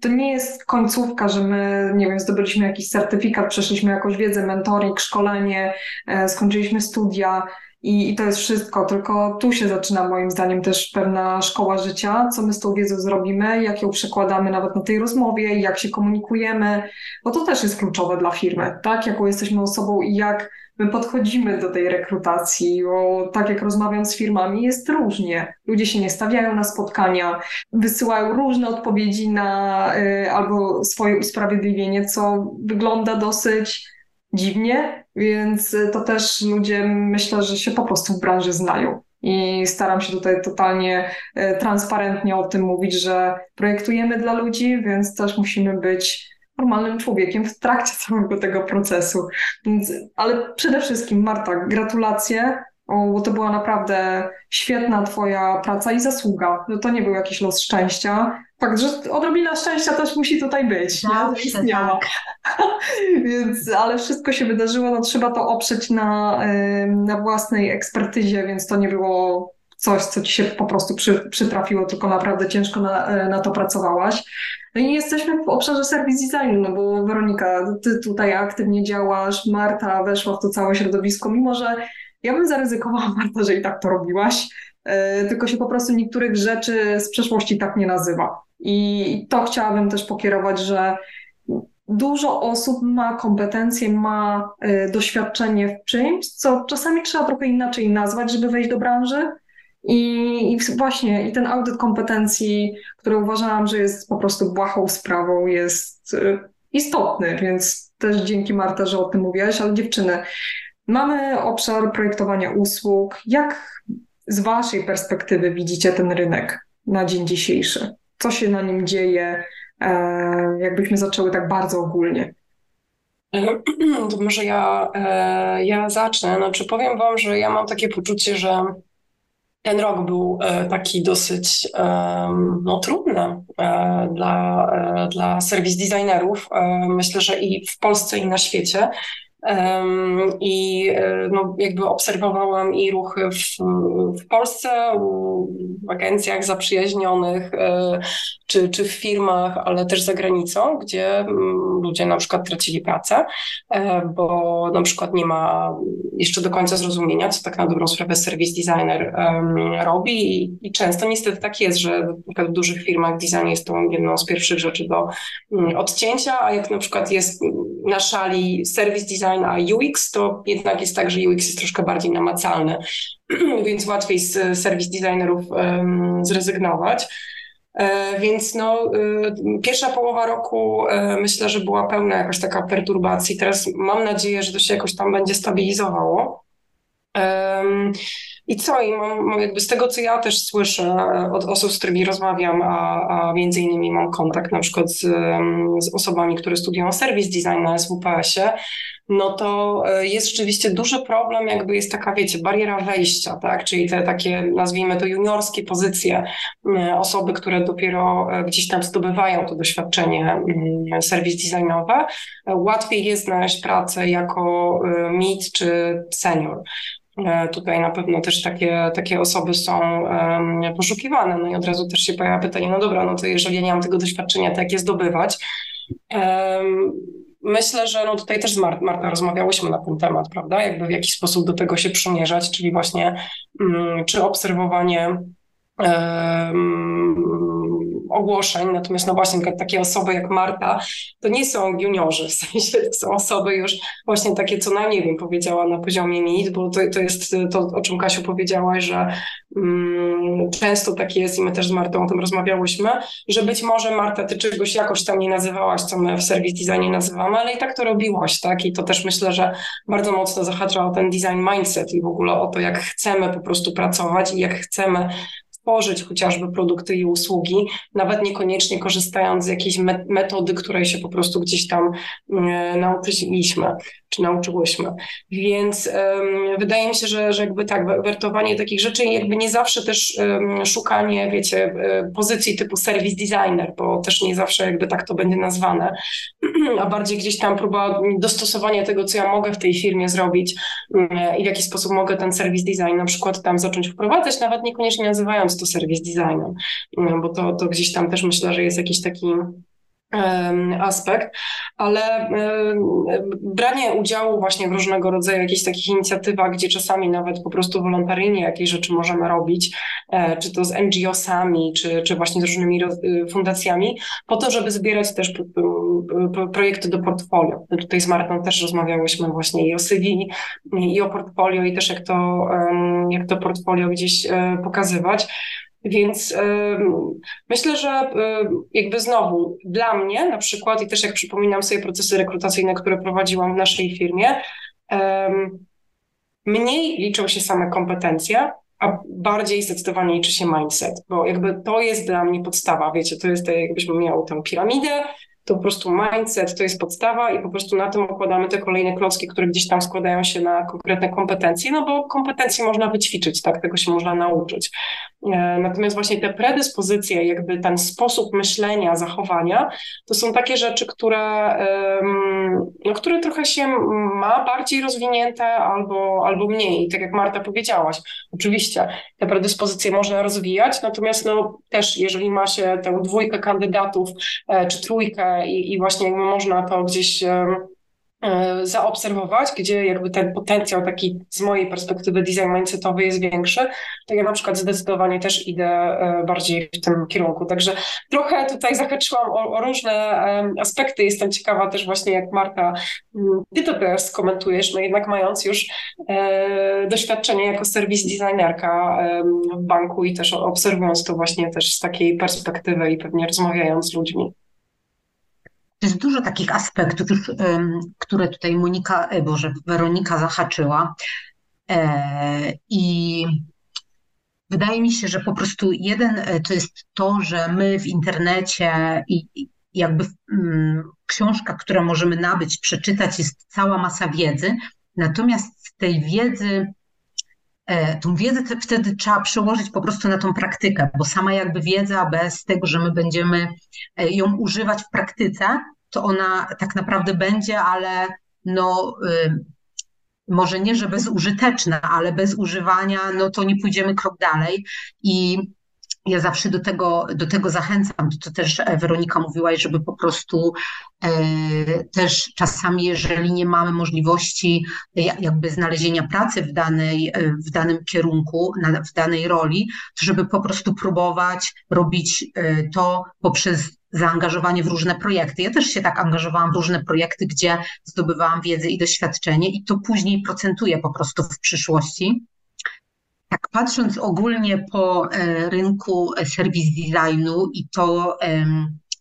to nie jest końcówka, że my, nie wiem, zdobyliśmy jakiś certyfikat, przeszliśmy jakąś wiedzę, mentoring, szkolenie, e, skończyliśmy studia i, i to jest wszystko, tylko tu się zaczyna moim zdaniem też pewna szkoła życia, co my z tą wiedzą zrobimy, jak ją przekładamy nawet na tej rozmowie, jak się komunikujemy, bo to też jest kluczowe dla firmy, tak, jaką jesteśmy osobą i jak my podchodzimy do tej rekrutacji, bo tak jak rozmawiam z firmami, jest różnie. Ludzie się nie stawiają na spotkania, wysyłają różne odpowiedzi na y, albo swoje usprawiedliwienie, co wygląda dosyć dziwnie, więc to też ludzie myślę, że się po prostu w branży znają. I staram się tutaj totalnie y, transparentnie o tym mówić, że projektujemy dla ludzi, więc też musimy być normalnym człowiekiem w trakcie *laughs* całego tego procesu. Więc, ale przede wszystkim, Marta, gratulacje, bo to była naprawdę świetna Twoja praca i zasługa. No to nie był jakiś los szczęścia. Fakt, że odrobina szczęścia też musi tutaj być. Zawsze, nie? Tak. *laughs* więc, ale wszystko się wydarzyło, no trzeba to oprzeć na, na własnej ekspertyzie, więc to nie było coś, co ci się po prostu przy, przytrafiło, tylko naprawdę ciężko na, e, na to pracowałaś. No i jesteśmy w obszarze serwis designu, no bo Weronika, ty tutaj aktywnie działasz, Marta weszła w to całe środowisko, mimo że ja bym zaryzykowała, *laughs* Marta, że i tak to robiłaś, yy, tylko się po prostu niektórych rzeczy z przeszłości tak nie nazywa. I to chciałabym też pokierować, że dużo osób ma kompetencje, ma y, doświadczenie w czymś, co czasami trzeba trochę inaczej nazwać, żeby wejść do branży. I, I, właśnie i ten audyt kompetencji, który uważałam, że jest po prostu błahą sprawą, jest y, istotny, więc też dzięki Marta, że o tym mówiłaś, ale dziewczyny, mamy obszar projektowania usług. Jak z Waszej perspektywy widzicie ten rynek na dzień dzisiejszy? Co się na nim dzieje? E, jakbyśmy zaczęły tak bardzo ogólnie. To może ja, e, ja zacznę. Znaczy powiem Wam, że ja mam takie poczucie, że ten rok był e, taki dosyć no, trudny e, dla, e, dla serwis designerów. Myślę, że i w Polsce, i na świecie. I no, jakby obserwowałam i ruchy w, w Polsce, w agencjach zaprzyjaźnionych, czy, czy w firmach, ale też za granicą, gdzie mm, ludzie na przykład tracili pracę, e, bo na przykład nie ma jeszcze do końca zrozumienia, co tak na dobrą sprawę serwis designer robi. I, i często niestety tak jest, że w dużych firmach design jest to jedną z pierwszych rzeczy do mm, odcięcia, a jak na przykład jest na szali serwis design a UX, to jednak jest tak, że UX jest troszkę bardziej namacalny, *clears throat* więc łatwiej z serwis designerów zrezygnować. E, więc no, y, pierwsza połowa roku e, myślę, że była pełna jakaś taka perturbacji. Teraz mam nadzieję, że to się jakoś tam będzie stabilizowało. I co? I mam, jakby z tego, co ja też słyszę od osób, z którymi rozmawiam, a, a między innymi mam kontakt na przykład z, z osobami, które studiują serwis design na SWPS-ie, no to e, jest rzeczywiście duży problem, jakby jest taka, wiecie, bariera wejścia, tak? Czyli te takie, nazwijmy to juniorskie pozycje, osoby, które dopiero e, gdzieś tam zdobywają to doświadczenie serwis designowe. Łatwiej jest znaleźć pracę jako e, mid czy senior. E, tutaj na pewno też takie, takie osoby są poszukiwane. No i od razu też się pojawia pytanie, no dobra, no to jeżeli ja nie mam tego doświadczenia, to jak je zdobywać? Myślę, że no tutaj też z Mart Marta rozmawiałyśmy na ten temat, prawda? Jakby w jaki sposób do tego się przymierzać, czyli właśnie um, czy obserwowanie ogłoszeń, natomiast no właśnie takie osoby jak Marta to nie są juniorzy, *laughs* w sensie to są osoby już właśnie takie co najmniej bym powiedziała na poziomie NIT, bo to, to jest to, o czym Kasiu powiedziałaś, że um, często tak jest i my też z Martą o tym rozmawiałyśmy, że być może Marta, ty czegoś jakoś tam nie nazywałaś, co my w serwis designie nazywamy, ale i tak to robiłaś, tak? I to też myślę, że bardzo mocno zahacza o ten design mindset i w ogóle o to, jak chcemy po prostu pracować i jak chcemy tworzyć chociażby produkty i usługi, nawet niekoniecznie korzystając z jakiejś metody, której się po prostu gdzieś tam e, nauczyliśmy. Czy nauczyłyśmy. Więc um, wydaje mi się, że, że jakby tak, wertowanie takich rzeczy jakby nie zawsze też um, szukanie, wiecie, e, pozycji typu service designer, bo też nie zawsze jakby tak to będzie nazwane, *clears throat* a bardziej gdzieś tam próba dostosowania tego, co ja mogę w tej firmie zrobić um, i w jaki sposób mogę ten service design na przykład tam zacząć wprowadzać, nawet niekoniecznie nazywając to service designem, bo to, to gdzieś tam też myślę, że jest jakiś taki aspekt, ale branie udziału właśnie w różnego rodzaju jakichś takich inicjatywach, gdzie czasami nawet po prostu wolontaryjnie jakieś rzeczy możemy robić, e, czy to z NGO-sami, czy, czy właśnie z różnymi y, fundacjami, po to, żeby zbierać też projekty do portfolio. Tutaj z Martą też rozmawiałyśmy właśnie i o CV, i o portfolio, i też jak to, jak to portfolio gdzieś e, pokazywać. Więc myślę, że jakby znowu dla mnie na przykład i też jak przypominam sobie procesy rekrutacyjne, które prowadziłam w naszej firmie, mniej liczą się same kompetencje, a bardziej zdecydowanie liczy się mindset, bo jakby to jest dla mnie podstawa, wiecie, to jest tak jakbyśmy miały tę piramidę, to po prostu mindset to jest podstawa i po prostu na tym układamy te kolejne klocki, które gdzieś tam składają się na konkretne kompetencje, no bo kompetencje można wyćwiczyć, tak, tego się można nauczyć. E, natomiast właśnie te predyspozycje, jakby ten sposób myślenia, zachowania, to są takie rzeczy, które, no, które trochę się ma bardziej rozwinięte albo, albo mniej. Tak jak Marta powiedziałaś, oczywiście te predyspozycje można rozwijać, natomiast no, też jeżeli ma się tę dwójkę kandydatów e, czy trójkę i, i właśnie jakby można to gdzieś E, zaobserwować, gdzie jakby ten potencjał taki z mojej perspektywy design mindsetowy jest większy, to ja na przykład zdecydowanie też idę e, bardziej w tym kierunku. Także trochę tutaj zahaczyłam o, o różne aspekty. Jestem ciekawa też właśnie jak Marta, mm, ty to teraz komentujesz, no jednak mając już e, doświadczenie jako serwis designerka w banku i też obserwując to właśnie też z takiej perspektywy i pewnie rozmawiając z ludźmi. Jest dużo takich aspektów, które tutaj Monika, e, Boże, Weronika zahaczyła. E, I wydaje mi się, że po prostu jeden e, to jest to, że my w internecie i jakby mm, książka, którą możemy nabyć, przeczytać, jest cała masa wiedzy. Natomiast tej wiedzy, tą wiedzę wtedy trzeba przełożyć po prostu na tą praktykę, bo sama jakby wiedza bez tego, że my będziemy ją używać w praktyce, to ona tak naprawdę będzie, ale no, y, może nie, że bezużyteczna, ale bez używania, no to nie pójdziemy krok dalej. I ja zawsze do tego, do tego zachęcam, to też Weronika mówiła, żeby po prostu e, też czasami, jeżeli nie mamy możliwości jakby znalezienia pracy w, danej, w danym kierunku, na, w danej roli, to żeby po prostu próbować robić e, to poprzez zaangażowanie w różne projekty. Ja też się tak angażowałam w różne projekty, gdzie zdobywałam wiedzę i doświadczenie i to później procentuje po prostu w przyszłości. Tak, patrząc ogólnie po e, rynku serwis designu i to,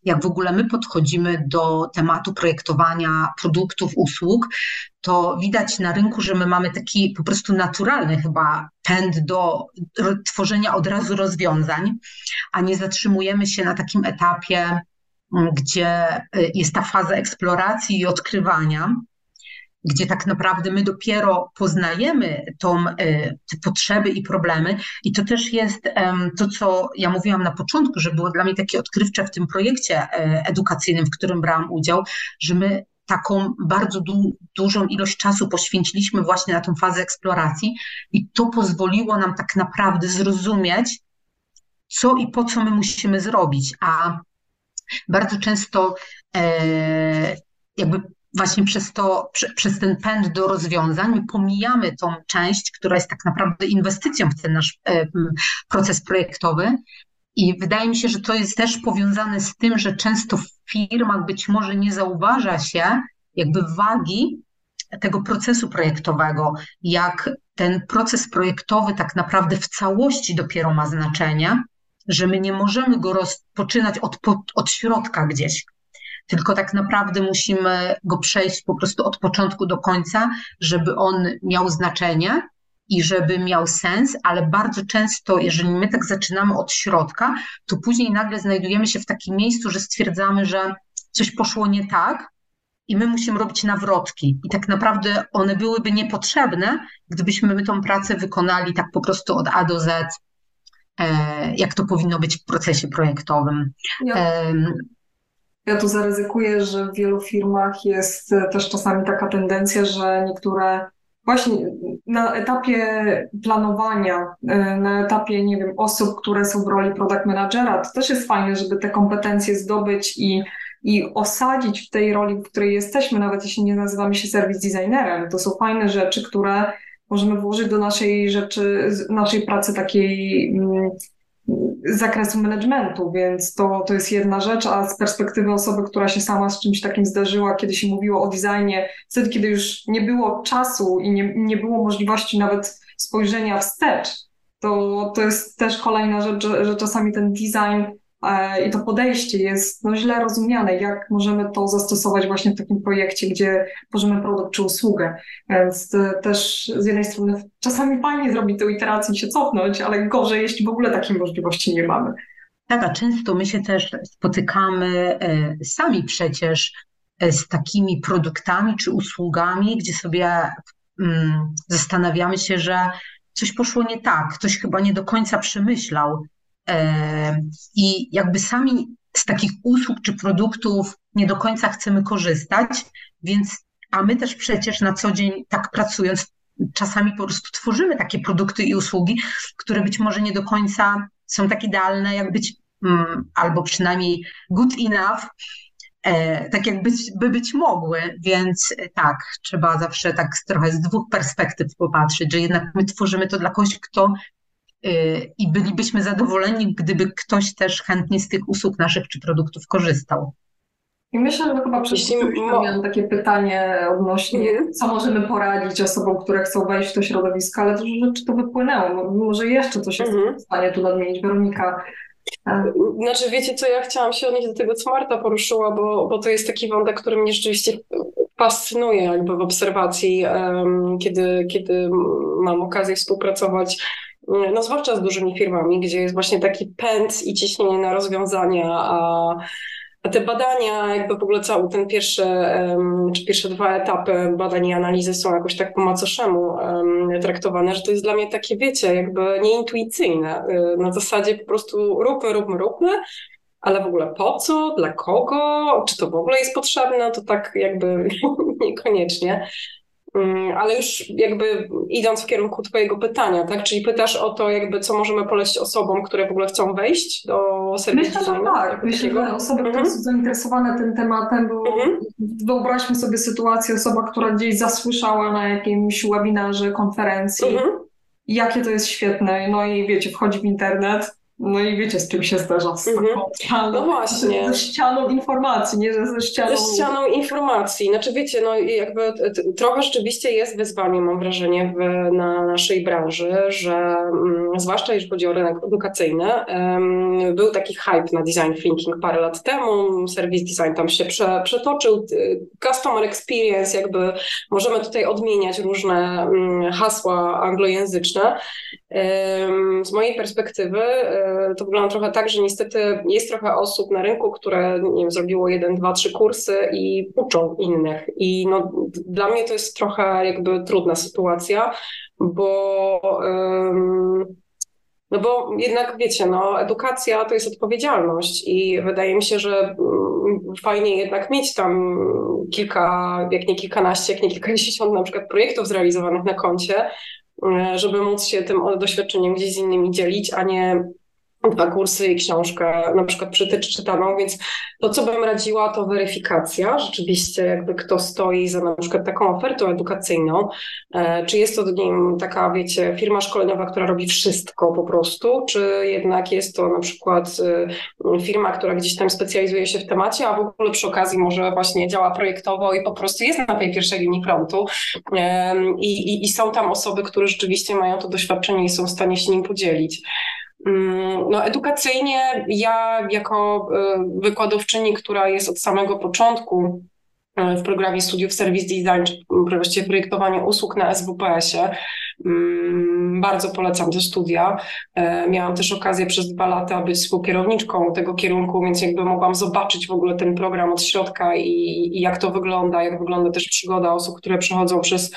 jak w ogóle my podchodzimy do tematu projektowania produktów, usług, to widać na rynku, że my mamy taki po prostu naturalny chyba pęd do tworzenia od razu rozwiązań, a nie zatrzymujemy się na takim etapie, gdzie y, jest ta faza eksploracji i odkrywania gdzie tak naprawdę my dopiero poznajemy tą, e, te potrzeby i problemy. I to też jest to, co ja mówiłam na początku, że było dla mnie takie odkrywcze w tym projekcie e, edukacyjnym, w którym brałam udział, że my taką bardzo du dużą ilość czasu poświęciliśmy właśnie na tą fazę eksploracji i to pozwoliło nam tak naprawdę zrozumieć, co i po co my musimy zrobić. A bardzo często e, jakby właśnie przez to, przez ten pęd do rozwiązań, my pomijamy tą część, która jest tak naprawdę inwestycją w ten nasz e, proces projektowy. I wydaje mi się, że to jest też powiązane z tym, że często w firmach być może nie zauważa się jakby wagi tego procesu projektowego, jak ten proces projektowy tak naprawdę w całości dopiero ma znaczenie, że my nie możemy go rozpoczynać od, od środka gdzieś, tylko tak naprawdę musimy go przejść po prostu od początku do końca, żeby on miał znaczenie i żeby miał sens, ale bardzo często, jeżeli my tak zaczynamy od środka, to później nagle znajdujemy się w takim miejscu, że stwierdzamy, że coś poszło nie tak i my musimy robić nawrotki. I tak naprawdę one byłyby niepotrzebne, gdybyśmy my tą pracę wykonali tak po prostu od A do Z, e, jak to powinno być w procesie projektowym. Ja, ja tu zaryzykuję, że w wielu firmach jest też czasami taka tendencja, że niektóre właśnie na etapie planowania, e, na etapie, nie wiem, osób, które są w roli product managera, to też jest fajne, żeby te kompetencje zdobyć i, i osadzić w tej roli, w której jesteśmy, nawet jeśli nie nazywamy się service designerem. To są fajne rzeczy, które możemy włożyć do naszej rzeczy, naszej pracy takiej mm, zakresu managementu, więc to, to jest jedna rzecz, a z perspektywy osoby, która się sama z czymś takim zdarzyła, kiedy się mówiło o designie, wtedy, kiedy już nie było czasu i nie, nie było możliwości nawet spojrzenia wstecz, to, to jest też kolejna rzecz, że, że czasami ten design i to podejście jest no, źle rozumiane, jak możemy to zastosować właśnie w takim projekcie, gdzie tworzymy produkt czy usługę. Więc e, też z jednej strony czasami fajnie zrobić tę iterację i się cofnąć, ale gorzej, jeśli w ogóle takiej możliwości nie mamy. Tak, a często my się też spotykamy e, sami przecież z takimi produktami czy usługami, gdzie sobie mm, zastanawiamy się, że coś poszło nie tak, ktoś chyba nie do końca przemyślał i jakby sami z takich usług czy produktów nie do końca chcemy korzystać, więc a my też przecież na co dzień tak pracując, czasami po prostu tworzymy takie produkty i usługi, które być może nie do końca są tak idealne, jak być, mm, albo przynajmniej good enough, e, tak jak być, by być mogły, więc tak, trzeba zawsze tak trochę z dwóch perspektyw popatrzeć, że jednak my tworzymy to dla kogoś, kto i bylibyśmy zadowoleni, gdyby ktoś też chętnie z tych usług naszych czy produktów korzystał. I myślę, że chyba chwilą miałam takie pytanie odnośnie, mhm. co możemy poradzić osobom, które chcą wejść w to środowisko, ale dużo rzeczy to wypłynęło. Może jeszcze coś jest mm w stanie tu nadmienić. Weronika. Znaczy, wiecie co, ja chciałam się odnieść do tego, co Marta poruszyła, bo, bo to jest taki wątek, który mnie rzeczywiście fascynuje jakby w obserwacji, um, kiedy, kiedy mam okazję współpracować no zwłaszcza z dużymi firmami, gdzie jest właśnie taki pęd i ciśnienie na rozwiązania, a, a te badania, jakby w ogóle cały ten pierwszy, czy pierwsze dwa etapy badań i analizy są jakoś tak po macoszemu traktowane, że to jest dla mnie takie, wiecie, jakby nieintuicyjne. Y, na zasadzie po prostu róbmy, róbmy, róbmy, ale w ogóle po co, dla kogo, czy to w ogóle jest potrzebne, to tak jakby *laughs* niekoniecznie. Mm, ale już jakby idąc w kierunku Twojego pytania, tak? Czyli pytasz o to, jakby co możemy polecić osobom, które w ogóle chcą wejść do serwisu Myślę? Że tak. Myślę, że osoby, które mhm. są zainteresowane tym tematem, bo mhm. wyobraźmy sobie sytuację, osoba, która gdzieś zasłyszała na jakimś webinarze, konferencji, mhm. jakie to jest świetne, no i wiecie, wchodzi w internet, no i wiecie, z czym się zdarza, z mm -hmm. ścianą, no właśnie. ze ścianą informacji, nie ze ścianą... Ze ścianą informacji. Znaczy wiecie, no jakby trochę rzeczywiście jest wyzwanie, mam wrażenie, w, na naszej branży, że mm, zwłaszcza jeśli chodzi o rynek edukacyjny, um, był taki hype na design thinking parę lat temu, service design tam się prze, przetoczył, customer experience, jakby możemy tutaj odmieniać różne um, hasła anglojęzyczne. Z mojej perspektywy to wygląda trochę tak, że niestety jest trochę osób na rynku, które nie wiem, zrobiło jeden, dwa, trzy kursy i uczą innych. I no, dla mnie to jest trochę jakby trudna sytuacja, bo. Um, no bo jednak wiecie, no, edukacja to jest odpowiedzialność i wydaje mi się, że mm, fajnie jednak mieć tam kilka, jak nie kilkanaście, jak nie kilkadziesiąt na przykład projektów zrealizowanych na koncie, e, żeby móc się tym doświadczeniem gdzieś z innymi dzielić, a nie dwa kursy i książkę na przykład czytaną, więc to, co bym radziła, to weryfikacja, rzeczywiście jakby kto stoi za na przykład taką ofertą edukacyjną, e, czy jest to wiem, taka, wiecie, firma szkoleniowa, która robi wszystko po prostu, czy jednak jest to na przykład e, firma, która gdzieś tam specjalizuje się w temacie, a w ogóle przy okazji może właśnie działa projektowo i po prostu jest na tej pierwszej linii frontu i, i, i są tam osoby, które rzeczywiście mają to doświadczenie i są w stanie się nim podzielić. Mm, no, edukacyjnie ja jako e, wykładowczyni, która jest od samego początku e, w programie studiów Service Design, czy właściwie projektowanie usług na SWPS-ie, bardzo polecam te studia. E, miałam też okazję przez dwa lata być współkierowniczką tego kierunku, więc jakby mogłam zobaczyć w ogóle ten program od środka i, i jak to wygląda, jak wygląda też przygoda osób, które przechodzą przez,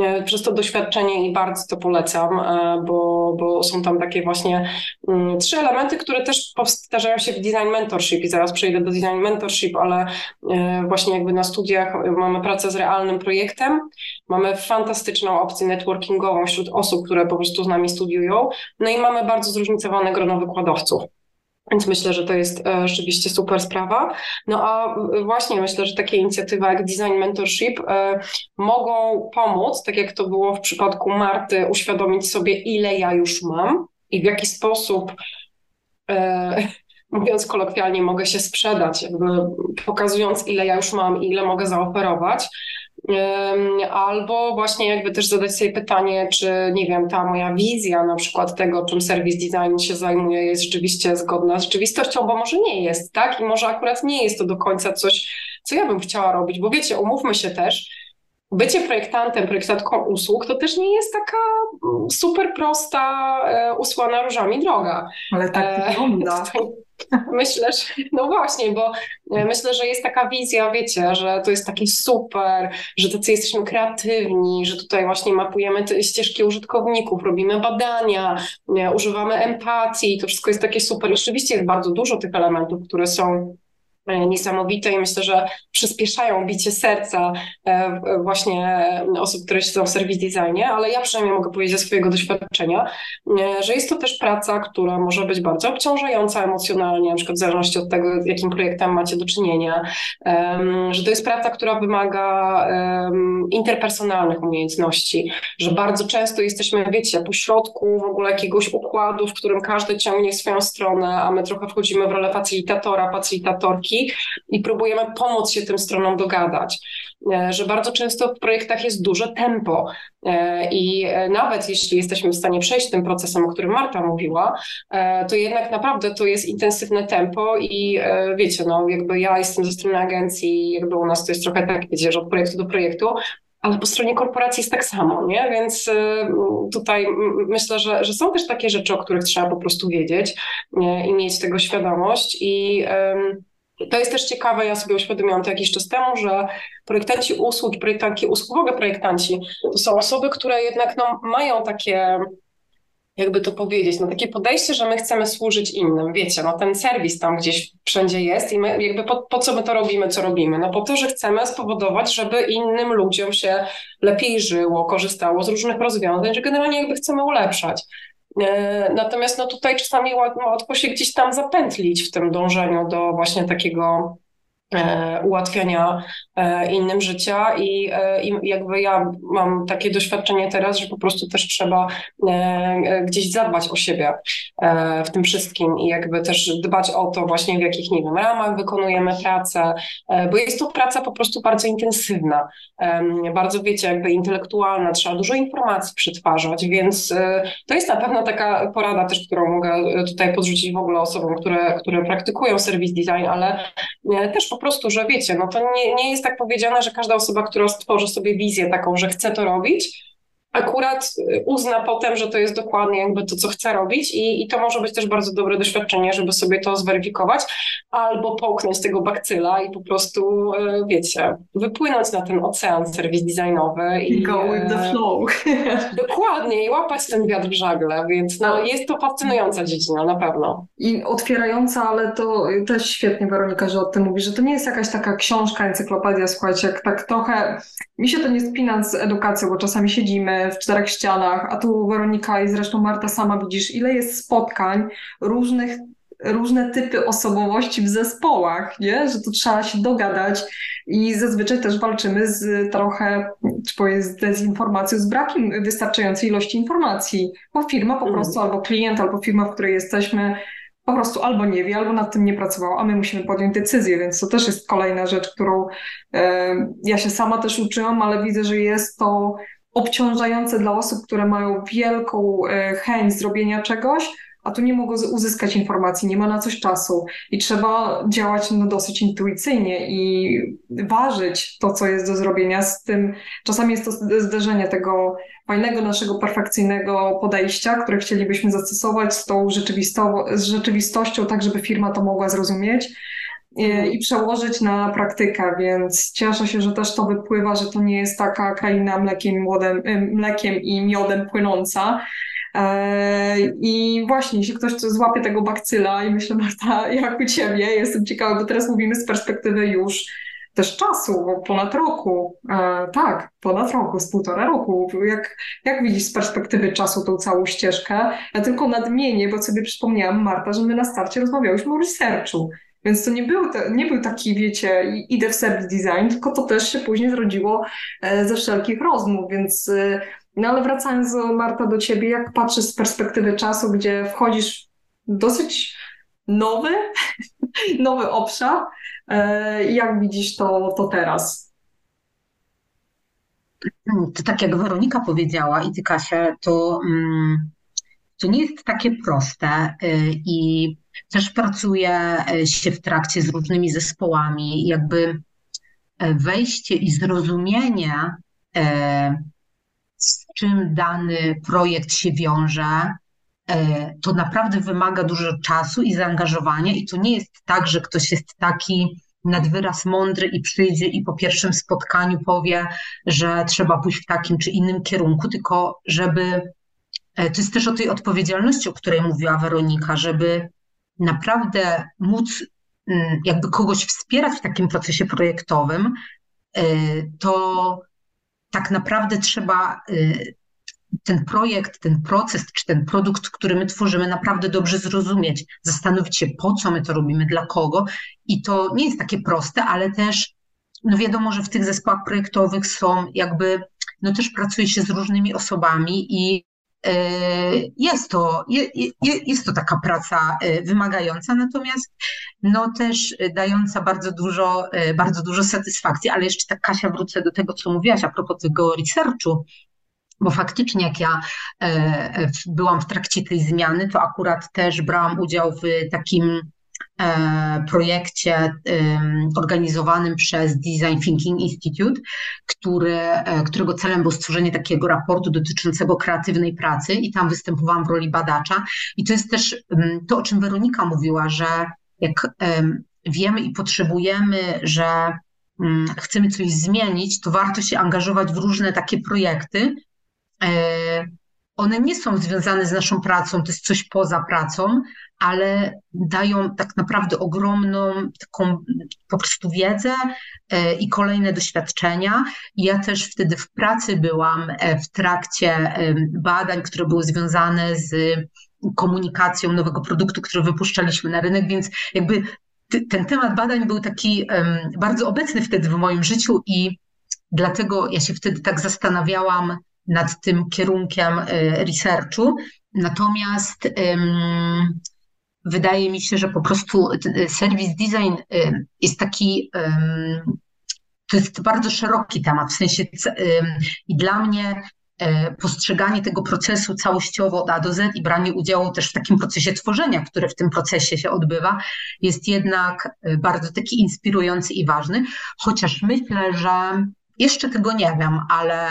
e, przez to doświadczenie i bardzo to polecam, e, bo, bo są tam takie właśnie mm, trzy elementy, które też powtarzają się w design mentorship i zaraz przejdę do design mentorship, ale właśnie jakby na studiach mamy pracę z realnym projektem, mamy fantastyczną opcję networkingową wśród osób, które po prostu z nami studiują, no i mamy bardzo zróżnicowane grono wykładowców. Więc myślę, że to jest e, rzeczywiście super sprawa. No a właśnie myślę, że takie inicjatywy jak Design Mentorship e, mogą pomóc, tak jak to było w przypadku Marty, uświadomić sobie, ile ja już mam i w jaki sposób, e, *laughs* mówiąc kolokwialnie, mogę się sprzedać, jakby pokazując, ile ja już mam i ile mogę zaoferować albo właśnie jakby też zadać sobie pytanie, czy nie wiem, ta moja wizja na przykład tego, czym serwis design się zajmuje, jest rzeczywiście zgodna z rzeczywistością, bo może nie jest, tak? I może akurat nie jest to do końca coś, co ja bym chciała robić, bo wiecie, umówmy się też, bycie projektantem, projektantką usług to też nie jest taka mm, super prosta, e, usłana różami droga. Ale tak e, wygląda. *laughs* Myślę, że no właśnie, bo e, myślę, że jest taka wizja, wiecie, że to jest takie super, że tacy jesteśmy kreatywni, że tutaj właśnie mapujemy ścieżki użytkowników, robimy badania, używamy empatii, to wszystko jest takie super. I rzeczywiście jest bardzo dużo tych elementów, które są niesamowite i myślę, że przyspieszają bicie serca e, właśnie osób, które siedzą w serwis designie, ale ja przynajmniej mogę powiedzieć ze swojego doświadczenia, e, że jest to też praca, która może być bardzo obciążająca emocjonalnie, na przykład w zależności od tego, z jakim projektem macie do czynienia, że to jest praca, która wymaga interpersonalnych umiejętności, że bardzo często jesteśmy, wiecie, po środku w ogóle jakiegoś układu, w którym każdy ciągnie swoją stronę, a my trochę wchodzimy w rolę facilitatora, facilitatorki, i próbujemy pomóc się tym stronom dogadać. E, że bardzo często w projektach jest duże tempo e, i e, nawet jeśli jesteśmy w stanie przejść tym procesem, o którym Marta mówiła, to jednak naprawdę to jest intensywne tempo i wiecie, no jakby ja jestem ze strony agencji, jakby u nas to jest trochę tak, wiecie, że od projektu do projektu, ale po stronie korporacji jest tak samo, nie? Więc tutaj myślę, że, że są też takie rzeczy, o których trzeba po prostu wiedzieć i mieć tego świadomość i to jest też ciekawe, ja sobie uświadomiłam to jakiś czas temu, że projektanci usług i projektantki usług, w ogóle projektanci, to są osoby, które jednak no, mają takie, jakby to powiedzieć, no takie podejście, że my chcemy służyć innym. Wiecie, no ten serwis tam gdzieś wszędzie jest i my jakby po, po co my to robimy, co robimy? No po to, że chcemy spowodować, żeby innym ludziom się lepiej żyło, korzystało z różnych rozwiązań, że generalnie jakby chcemy ulepszać. E, natomiast no tutaj czasami łatwo się gdzieś tam zapętlić w tym dążeniu do właśnie takiego ułatwiania e, innym życia i, e, jakby ja mam takie doświadczenie teraz, że po prostu też trzeba gdzieś zadbać o siebie w tym wszystkim i jakby też dbać o to właśnie w jakich, nie wiem, ramach wykonujemy pracę, bo jest to praca po prostu bardzo intensywna, bardzo wiecie, jakby intelektualna, trzeba dużo informacji przetwarzać, więc to jest na pewno taka porada też, którą mogę tutaj podrzucić w ogóle osobom, które, które praktykują serwis design, ale też po po prostu, że wiecie, no to nie, nie jest tak powiedziane, że każda osoba, która stworzy sobie wizję taką, że chce to robić, akurat y, uzna potem, że to jest dokładnie jakby to, co chce robić i, i to może być też bardzo dobre doświadczenie, żeby sobie to zweryfikować, albo połknąć tego bakcyla i po prostu, y, wiecie, wypłynąć na ten ocean serwis designowy. I go with the y, flow. *laughs* Dokładnie i łapać ten wiatr w żagle, więc no, jest to fascynująca dziedzina, na pewno. I otwierająca, ale to też świetnie Weronika, że o tym mówi, że to nie jest jakaś taka książka, encyklopedia, słuchajcie, jak tak trochę, mi się to nie spina z edukacją, bo czasami siedzimy w czterech ścianach, a tu Weronika i zresztą Marta sama widzisz, ile jest spotkań różnych różne typy osobowości w zespołach, nie? że tu trzeba się dogadać i zazwyczaj też walczymy z trochę, czy powiem, z dezinformacją, z brakiem wystarczającej ilości informacji, bo firma po mhm. prostu, albo klient, albo firma, w której jesteśmy, po prostu albo nie wie, albo nad tym nie pracował, a my musimy podjąć decyzję, więc to też jest kolejna rzecz, którą e, ja się sama też uczyłam, ale widzę, że jest to obciążające dla osób, które mają wielką e, chęć zrobienia czegoś, a tu nie mogę uzyskać informacji, nie ma na coś czasu i trzeba działać no, dosyć intuicyjnie i ważyć to, co jest do zrobienia z tym. Czasami jest to zderzenie tego fajnego, naszego perfekcyjnego podejścia, które chcielibyśmy zastosować z tą rzeczywistością, tak żeby firma to mogła zrozumieć i, i przełożyć na praktykę, więc cieszę się, że też to wypływa, że to nie jest taka kraina mlekiem, młodem, mlekiem i miodem płynąca, e, i właśnie, jeśli ktoś złapie tego bakcyla i myślę, *laughs* Marta, jak u Ciebie, jestem ciekawa, bo teraz mówimy z perspektywy już też czasu, bo ponad roku, e, tak, ponad roku, z półtora roku. Jak, jak widzisz z perspektywy czasu tą całą ścieżkę? Ja tylko nadmienię, bo sobie przypomniałam, Marta, że my na starcie rozmawiałyśmy o researchu. Więc to nie był, nie był taki, wiecie, idę w service design, tylko to też się później zrodziło e, ze wszelkich rozmów, więc e, no ale wracając Marta do ciebie, jak patrzysz z perspektywy czasu, gdzie wchodzisz dosyć nowy, *laughs* nowy obszar, e, jak widzisz to, to teraz? To tak jak Weronika powiedziała i ty Kasia, to, mm, to nie jest takie proste i też pracuje się w trakcie z różnymi zespołami, jakby e, wejście i zrozumienie, e, z czym dany projekt się wiąże, e, to naprawdę wymaga dużo czasu i zaangażowania, i to nie jest tak, że ktoś jest taki nad wyraz mądry i przyjdzie i po pierwszym spotkaniu powie, że trzeba pójść w takim czy innym kierunku, tylko żeby. To jest też o tej odpowiedzialności, o której mówiła Weronika, żeby naprawdę móc mm, jakby kogoś wspierać w takim procesie projektowym, y, to tak naprawdę trzeba y, ten projekt, ten proces czy ten produkt, który my tworzymy, naprawdę dobrze zrozumieć, zastanowić się, po co my to robimy, dla kogo. I to nie jest takie proste, ale też, no wiadomo, że w tych zespołach projektowych są jakby, no też pracuje się z różnymi osobami i jest to, jest to taka praca e, wymagająca, natomiast no też dająca bardzo dużo, e, bardzo dużo satysfakcji, ale jeszcze tak Kasia wrócę do tego, co mówiłaś a propos tego researchu, bo faktycznie jak ja byłam w trakcie tej zmiany, to akurat też brałam udział w takim E, projekcie organizowanym przez Design Thinking Institute, który, e, którego celem było stworzenie takiego raportu dotyczącego kreatywnej pracy i tam występowałam w roli badacza. I to jest też to, o czym Weronika mówiła, że jak wiemy i potrzebujemy, że chcemy coś zmienić, to warto się angażować w różne takie projekty, e, one nie są związane z naszą pracą, to jest coś poza pracą, ale dają tak naprawdę ogromną taką po prostu wiedzę e, i kolejne doświadczenia. Ja też wtedy w pracy byłam e, w trakcie badań, które były związane z komunikacją nowego produktu, który wypuszczaliśmy na rynek, więc jakby ten temat badań był taki bardzo obecny wtedy w moim życiu i dlatego ja się wtedy tak zastanawiałam, nad tym kierunkiem e, researchu. Natomiast wydaje mi się, że po prostu e, service design e, jest taki, to jest bardzo szeroki temat, w sensie i dla mnie postrzeganie tego procesu całościowo od A do Z i branie udziału też w takim procesie tworzenia, które w tym procesie się odbywa, jest jednak bardzo taki inspirujący i ważny, chociaż myślę, że jeszcze tego nie wiem, ale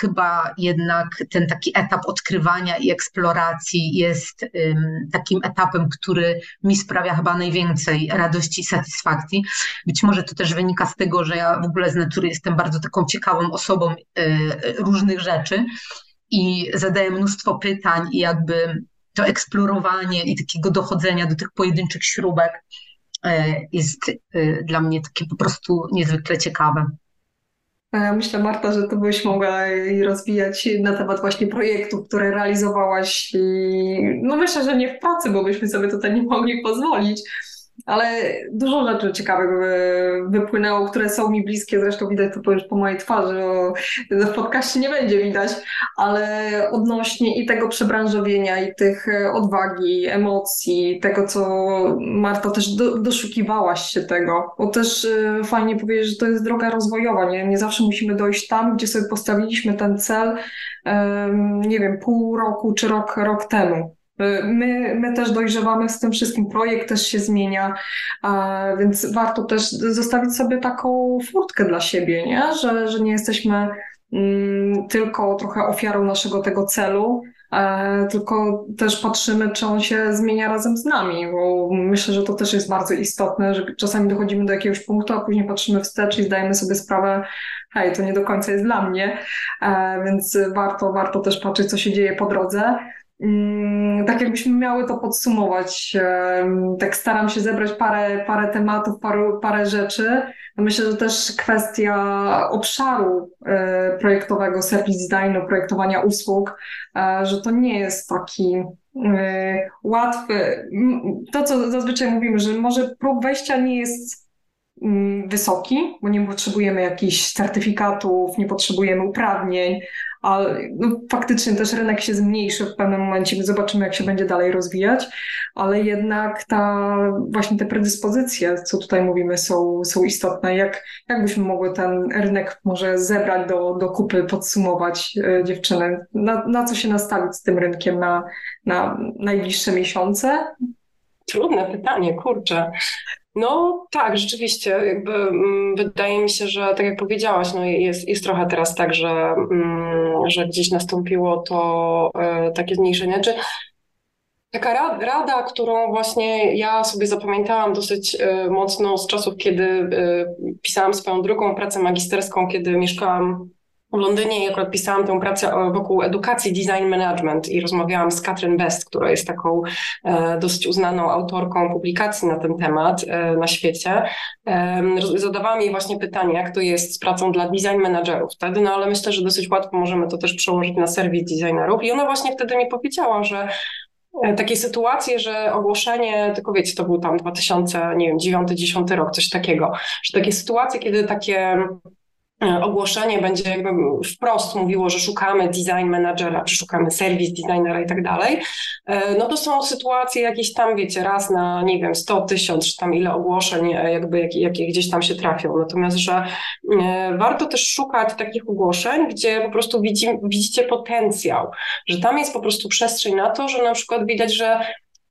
chyba jednak ten taki etap odkrywania i eksploracji jest um, takim etapem, który mi sprawia chyba najwięcej radości i satysfakcji. Być może to też wynika z tego, że ja w ogóle z natury jestem bardzo taką ciekawą osobą y, różnych rzeczy i zadaję mnóstwo pytań i jakby to eksplorowanie i takiego dochodzenia do tych pojedynczych śrubek y, jest y, dla mnie takie po prostu niezwykle ciekawe. Ja myślę, Marta, że to byś mogła rozwijać na temat właśnie projektów, które realizowałaś. No myślę, że nie w pracy, bo byśmy sobie tutaj nie mogli pozwolić, ale dużo rzeczy ciekawych wypłynęło, które są mi bliskie, zresztą widać to po mojej twarzy, w podcaście nie będzie widać, ale odnośnie i tego przebranżowienia, i tych e, odwagi, emocji, tego, co Marta też do, doszukiwałaś się tego, bo też e, fajnie powiedzieć, że to jest droga rozwojowa, nie? nie zawsze musimy dojść tam, gdzie sobie postawiliśmy ten cel, nie wiem, pół roku czy rok, rok temu My, my też dojrzewamy z tym wszystkim, projekt też się zmienia, więc warto też zostawić sobie taką furtkę dla siebie, nie? Że, że nie jesteśmy mm, tylko trochę ofiarą naszego tego celu, e, tylko też patrzymy, czy on się zmienia razem z nami, bo myślę, że to też jest bardzo istotne, że czasami dochodzimy do jakiegoś punktu, a później patrzymy wstecz i zdajemy sobie sprawę, hej, to nie do końca jest dla mnie, e, więc warto, warto też patrzeć, co się dzieje po drodze. Mm, tak jakbyśmy miały to podsumować, tak staram się zebrać parę, parę tematów, parę, parę rzeczy. Myślę, że też kwestia obszaru e, projektowego, service designu, projektowania usług, e, że to nie jest taki e, łatwy. To, co zazwyczaj mówimy, że może próg wejścia nie jest mm, wysoki, bo nie potrzebujemy jakichś certyfikatów, nie potrzebujemy uprawnień, a no, faktycznie też rynek się zmniejszy w pewnym momencie, zobaczymy jak się będzie dalej rozwijać, ale jednak ta, właśnie te predyspozycje, co tutaj mówimy, są, są istotne. Jak, jak byśmy mogły ten rynek może zebrać do, do kupy, podsumować e, dziewczyny? Na, na co się nastawić z tym rynkiem na, na najbliższe miesiące? Trudne pytanie, kurczę. No tak, rzeczywiście, jakby mm, wydaje mi się, że tak jak powiedziałaś, no jest, jest trochę teraz tak, że, mm, że gdzieś nastąpiło to e, takie zmniejszenie. Czy taka rada, którą właśnie ja sobie zapamiętałam dosyć e, mocno z czasów, kiedy e, pisałam swoją drugą pracę magisterską, kiedy mieszkałam w Londynie i akurat pisałam tę pracę wokół edukacji design management i rozmawiałam z Katrin Best, która jest taką e, dosyć uznaną autorką publikacji na ten temat e, na świecie. E, zadawałam jej właśnie pytanie, jak to jest z pracą dla design managerów wtedy, no ale myślę, że dosyć łatwo możemy to też przełożyć na serwis designerów i ona właśnie wtedy mi powiedziała, że e, takie sytuacje, że ogłoszenie, tylko wiecie, to był tam 2000, nie wiem, 9-10 rok, coś takiego, że takie sytuacje, kiedy takie E, ogłoszenie będzie jakby wprost mówiło, że szukamy design managera, czy szukamy service designera i tak dalej, e, no to są sytuacje jakieś tam, wiecie, raz na, nie wiem, 100 tysiąc, czy tam ile ogłoszeń e, jakby jakie, jakie gdzieś tam się trafią. Natomiast, że warto też szukać takich ogłoszeń, gdzie po prostu widzi, widzicie potencjał, że tam jest po prostu przestrzeń na to, że na przykład widać, że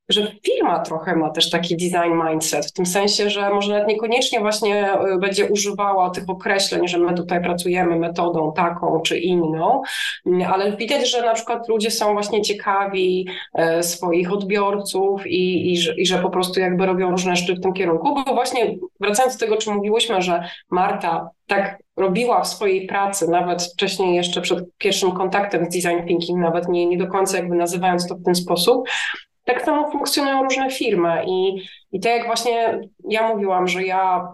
że firma trochę ma też taki design mindset, w tym sensie, że może nawet niekoniecznie właśnie e, będzie używała tych określeń, że my tutaj pracujemy metodą taką czy inną, mm, ale widać, że na przykład ludzie są właśnie ciekawi e, swoich odbiorców i, i, i że po prostu jakby robią różne rzeczy w tym kierunku, bo właśnie wracając do tego, czym mówiłyśmy, że Marta tak robiła w swojej pracy, nawet wcześniej jeszcze przed pierwszym kontaktem z design thinking, nawet nie, nie do końca jakby nazywając to w ten sposób, tak samo funkcjonują różne firmy i, i tak jak właśnie ja mówiłam, że ja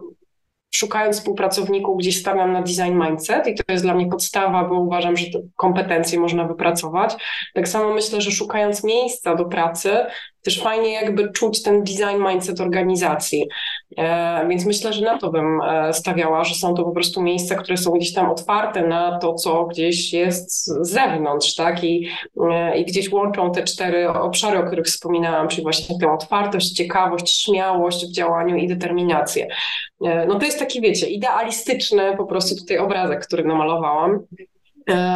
szukając współpracowników gdzieś stawiam na design mindset i to jest dla mnie podstawa, bo uważam, że te kompetencje można wypracować. Tak samo myślę, że szukając miejsca do pracy, też fajnie jakby czuć ten design mindset organizacji. E, więc myślę, że na to bym e, stawiała, że są to po prostu miejsca, które są gdzieś tam otwarte na to, co gdzieś jest z zewnątrz, tak? I, e, i gdzieś łączą te cztery obszary, o których wspominałam, czyli właśnie tę otwartość, ciekawość, śmiałość w działaniu i determinację. No to jest taki, wiecie, idealistyczny po prostu tutaj obrazek, który namalowałam.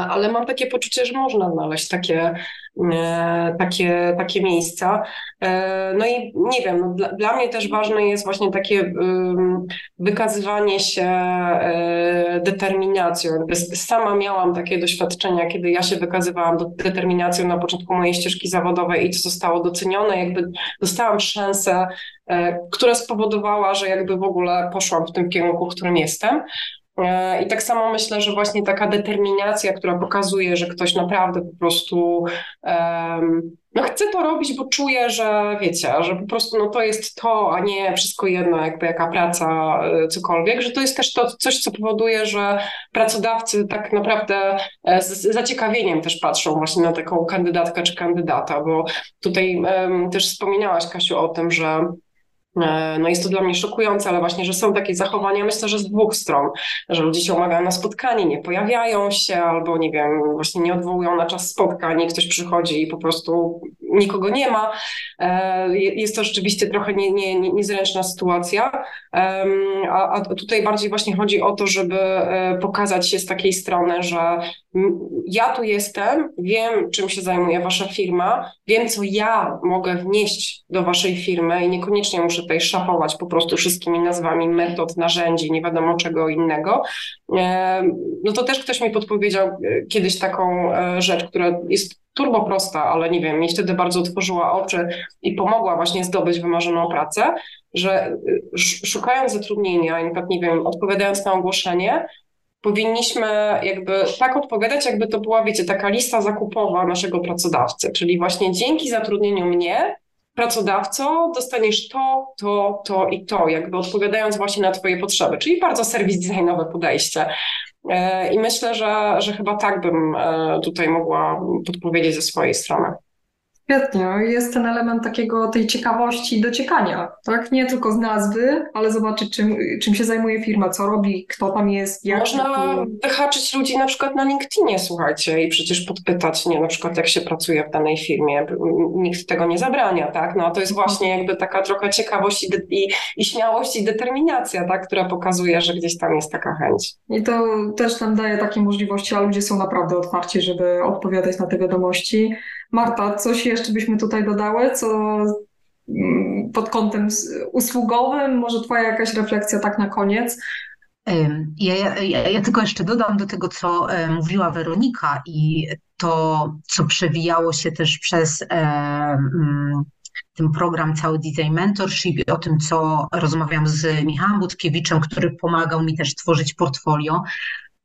Ale mam takie poczucie, że można znaleźć takie, takie, takie miejsca. E, no i nie wiem, no dla, dla, mnie też ważne jest właśnie takie wykazywanie się e, determinacją. Sama miałam takie doświadczenia, kiedy ja się wykazywałam determinacją na początku mojej ścieżki zawodowej i to zostało docenione, jakby dostałam szansę, e, która spowodowała, że jakby w ogóle poszłam w tym kierunku, w którym jestem. E, I tak samo myślę, że właśnie taka determinacja, która pokazuje, że ktoś naprawdę po prostu um, no chce to robić, bo czuje, że wiecie, że po prostu no to jest to, a nie wszystko jedno, jakby jaka praca, e, cokolwiek, że to jest też to coś, co powoduje, że pracodawcy tak naprawdę e, z zaciekawieniem też patrzą właśnie na taką kandydatkę czy kandydata, bo tutaj um, też wspominałaś Kasiu o tym, że no jest to dla mnie szokujące, ale właśnie, że są takie zachowania, myślę, że z dwóch stron, że ludzie się umawiają na spotkanie, nie pojawiają się, albo nie wiem, właśnie nie odwołują na czas spotkań, ktoś przychodzi i po prostu nikogo nie ma. E, jest to rzeczywiście trochę nie, nie, nie, niezręczna sytuacja, a, a tutaj bardziej właśnie chodzi o to, żeby e, pokazać się z takiej strony, że ja tu jestem, wiem, czym się zajmuje wasza firma, wiem, co ja mogę wnieść do waszej firmy i niekoniecznie muszę tutaj szafować po prostu wszystkimi nazwami metod, narzędzi, nie wiadomo czego innego. E, no to też ktoś mi podpowiedział e, kiedyś taką e, rzecz, która jest turbo prosta, ale nie wiem, mi wtedy bardzo otworzyła oczy i pomogła właśnie zdobyć wymarzoną pracę, że szukając zatrudnienia, na nie wiem, odpowiadając na ogłoszenie, powinniśmy jakby tak odpowiadać, jakby to była, wiecie, taka lista zakupowa naszego pracodawcy, czyli właśnie dzięki zatrudnieniu mnie, pracodawco, dostaniesz to, to, to i to, jakby odpowiadając właśnie na Twoje potrzeby, czyli bardzo serwis designowe podejście. E, I myślę, że, że chyba tak bym e, tutaj mogła podpowiedzieć ze swojej strony. Świetnie. Jest ten element takiego tej ciekawości dociekania, tak? Nie tylko z nazwy, ale zobaczyć, czym, czym się zajmuje firma, co robi, kto tam jest, jak. Można wyhaczyć ludzi na przykład na LinkedInie, słuchajcie, i przecież podpytać, nie, na przykład jak się pracuje w danej firmie. Nikt tego nie zabrania, tak? No to jest mhm. właśnie jakby taka trochę ciekawość i, i, i śmiałość i determinacja, tak? Która pokazuje, że gdzieś tam jest taka chęć. I to też nam daje takie możliwości, a ludzie są naprawdę otwarci, żeby odpowiadać na te wiadomości. Marta, coś jeszcze byśmy tutaj dodały, co mm, pod kątem usługowym, może Twoja jakaś refleksja tak na koniec? Ja, ja, ja, tylko jeszcze dodam do tego, co e, mówiła Weronika i to, co przewijało się też przez e, mm, ten program cały Design Mentorship o tym, co rozmawiam z Michałem Budkiewiczem, który pomagał mi też tworzyć portfolio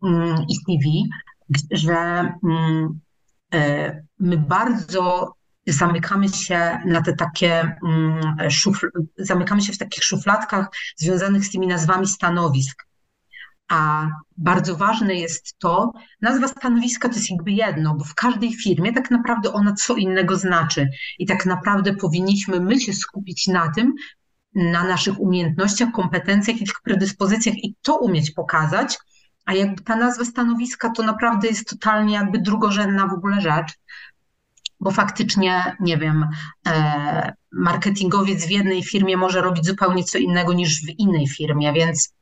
mm, i CV, że E, my bardzo zamykamy się na te takie, mm, szufl- zamykamy się w takich szufladkach związanych z tymi nazwami stanowisk. A bardzo ważne jest to, nazwa stanowiska to jest jakby jedno, bo w każdej firmie tak naprawdę ona co innego znaczy. I tak naprawdę powinniśmy my się skupić na tym, na naszych umiejętnościach, kompetencjach i tych predyspozycjach i to umieć pokazać, a jakby ta nazwa stanowiska to naprawdę jest totalnie jakby drugorzędna w ogóle rzecz, bo faktycznie, nie wiem, e, marketingowiec w jednej firmie może robić zupełnie co innego niż w innej firmie, więc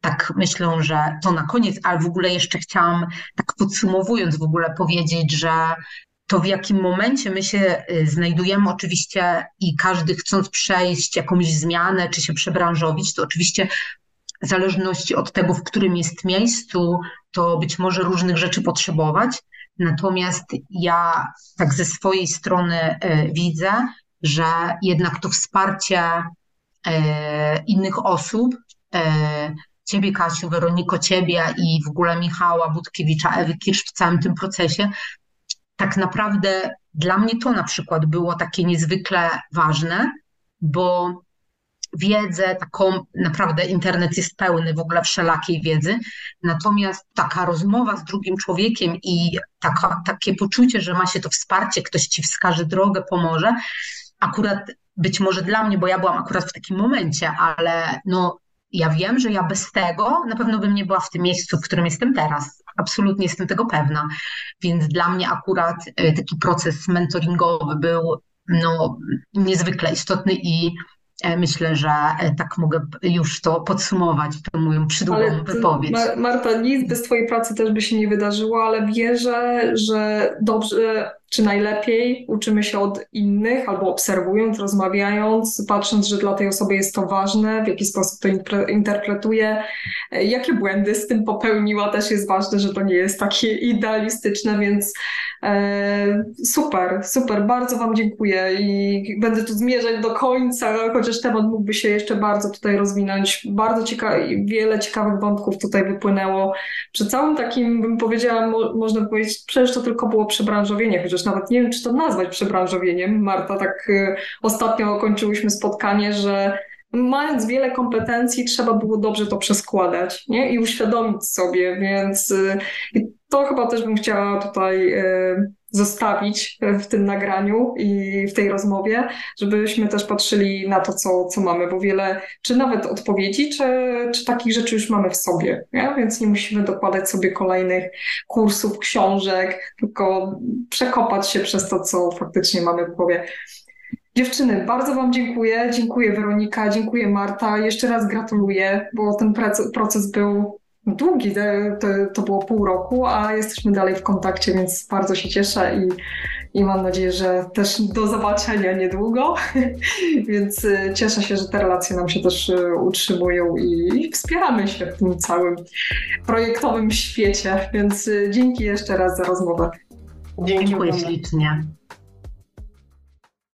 tak myślę, że to na koniec, ale w ogóle jeszcze chciałam tak podsumowując w ogóle powiedzieć, że to w jakim momencie my się y, znajdujemy, oczywiście i każdy chcąc przejść jakąś zmianę czy się przebranżowić, to oczywiście w zależności od tego, w którym jest miejscu, to być może różnych rzeczy potrzebować. Natomiast ja tak ze swojej strony e, widzę, że jednak to wsparcie e, innych osób, e, Ciebie, Kasiu, Weroniko, Ciebie i w ogóle Michała Budkiewicza, Ewy Kirsz w całym tym procesie, tak naprawdę dla mnie to na przykład było takie niezwykle ważne, bo wiedzę, taką naprawdę internet jest pełny w ogóle wszelakiej wiedzy, natomiast taka rozmowa z drugim człowiekiem i taka, takie poczucie, że ma się to wsparcie, ktoś ci wskaże drogę, pomoże, akurat być może dla mnie, bo ja byłam akurat w takim momencie, ale no ja wiem, że ja bez tego na pewno bym nie była w tym miejscu, w którym jestem teraz. Absolutnie jestem tego pewna. Więc dla mnie akurat e, taki proces mentoringowy był no, niezwykle istotny i myślę, że e, tak mogę już to podsumować, tą moją przydługą wypowiedź. Marta, nic bez Twojej pracy też by się nie wydarzyło, ale wierzę, że dobrze czy najlepiej uczymy się od innych, albo obserwując, rozmawiając, patrząc, że dla tej osoby jest to ważne, w jaki sposób to interpretuje, e, jakie błędy z tym popełniła, też jest ważne, że to nie jest takie *laughs* idealistyczne, więc e, super, super, bardzo Wam dziękuję i będę tu zmierzać do końca, chociaż temat mógłby się jeszcze bardzo tutaj rozwinąć. Bardzo ciekawe, wiele ciekawych wątków tutaj wypłynęło. Przy całym takim, bym powiedziała, mo można powiedzieć, przecież to tylko było przebranżowienie, chociaż nawet nie wiem, czy to nazwać przebranżowieniem. Marta, tak y, ostatnio kończyłyśmy spotkanie, że mając wiele kompetencji, trzeba było dobrze to przeskładać nie? i uświadomić sobie, więc y, to chyba też bym chciała tutaj y, zostawić w tym nagraniu i w tej rozmowie, żebyśmy też patrzyli na to, co, co mamy, bo wiele, czy nawet odpowiedzi, czy, czy takich rzeczy już mamy w sobie, nie? więc nie musimy dokładać sobie kolejnych kursów, książek, tylko przekopać się przez to, co faktycznie mamy w głowie. Dziewczyny, bardzo Wam dziękuję. Dziękuję Weronika, dziękuję Marta. Jeszcze raz gratuluję, bo ten proces był długi, to, to było pół roku, a jesteśmy dalej w kontakcie, więc bardzo się cieszę i, i mam nadzieję, że też do zobaczenia niedługo. *laughs* więc y, cieszę się, że te relacje nam się też y, utrzymują i wspieramy się w tym całym projektowym świecie. Więc y, dzięki jeszcze raz za rozmowę. Dziękuję ślicznie.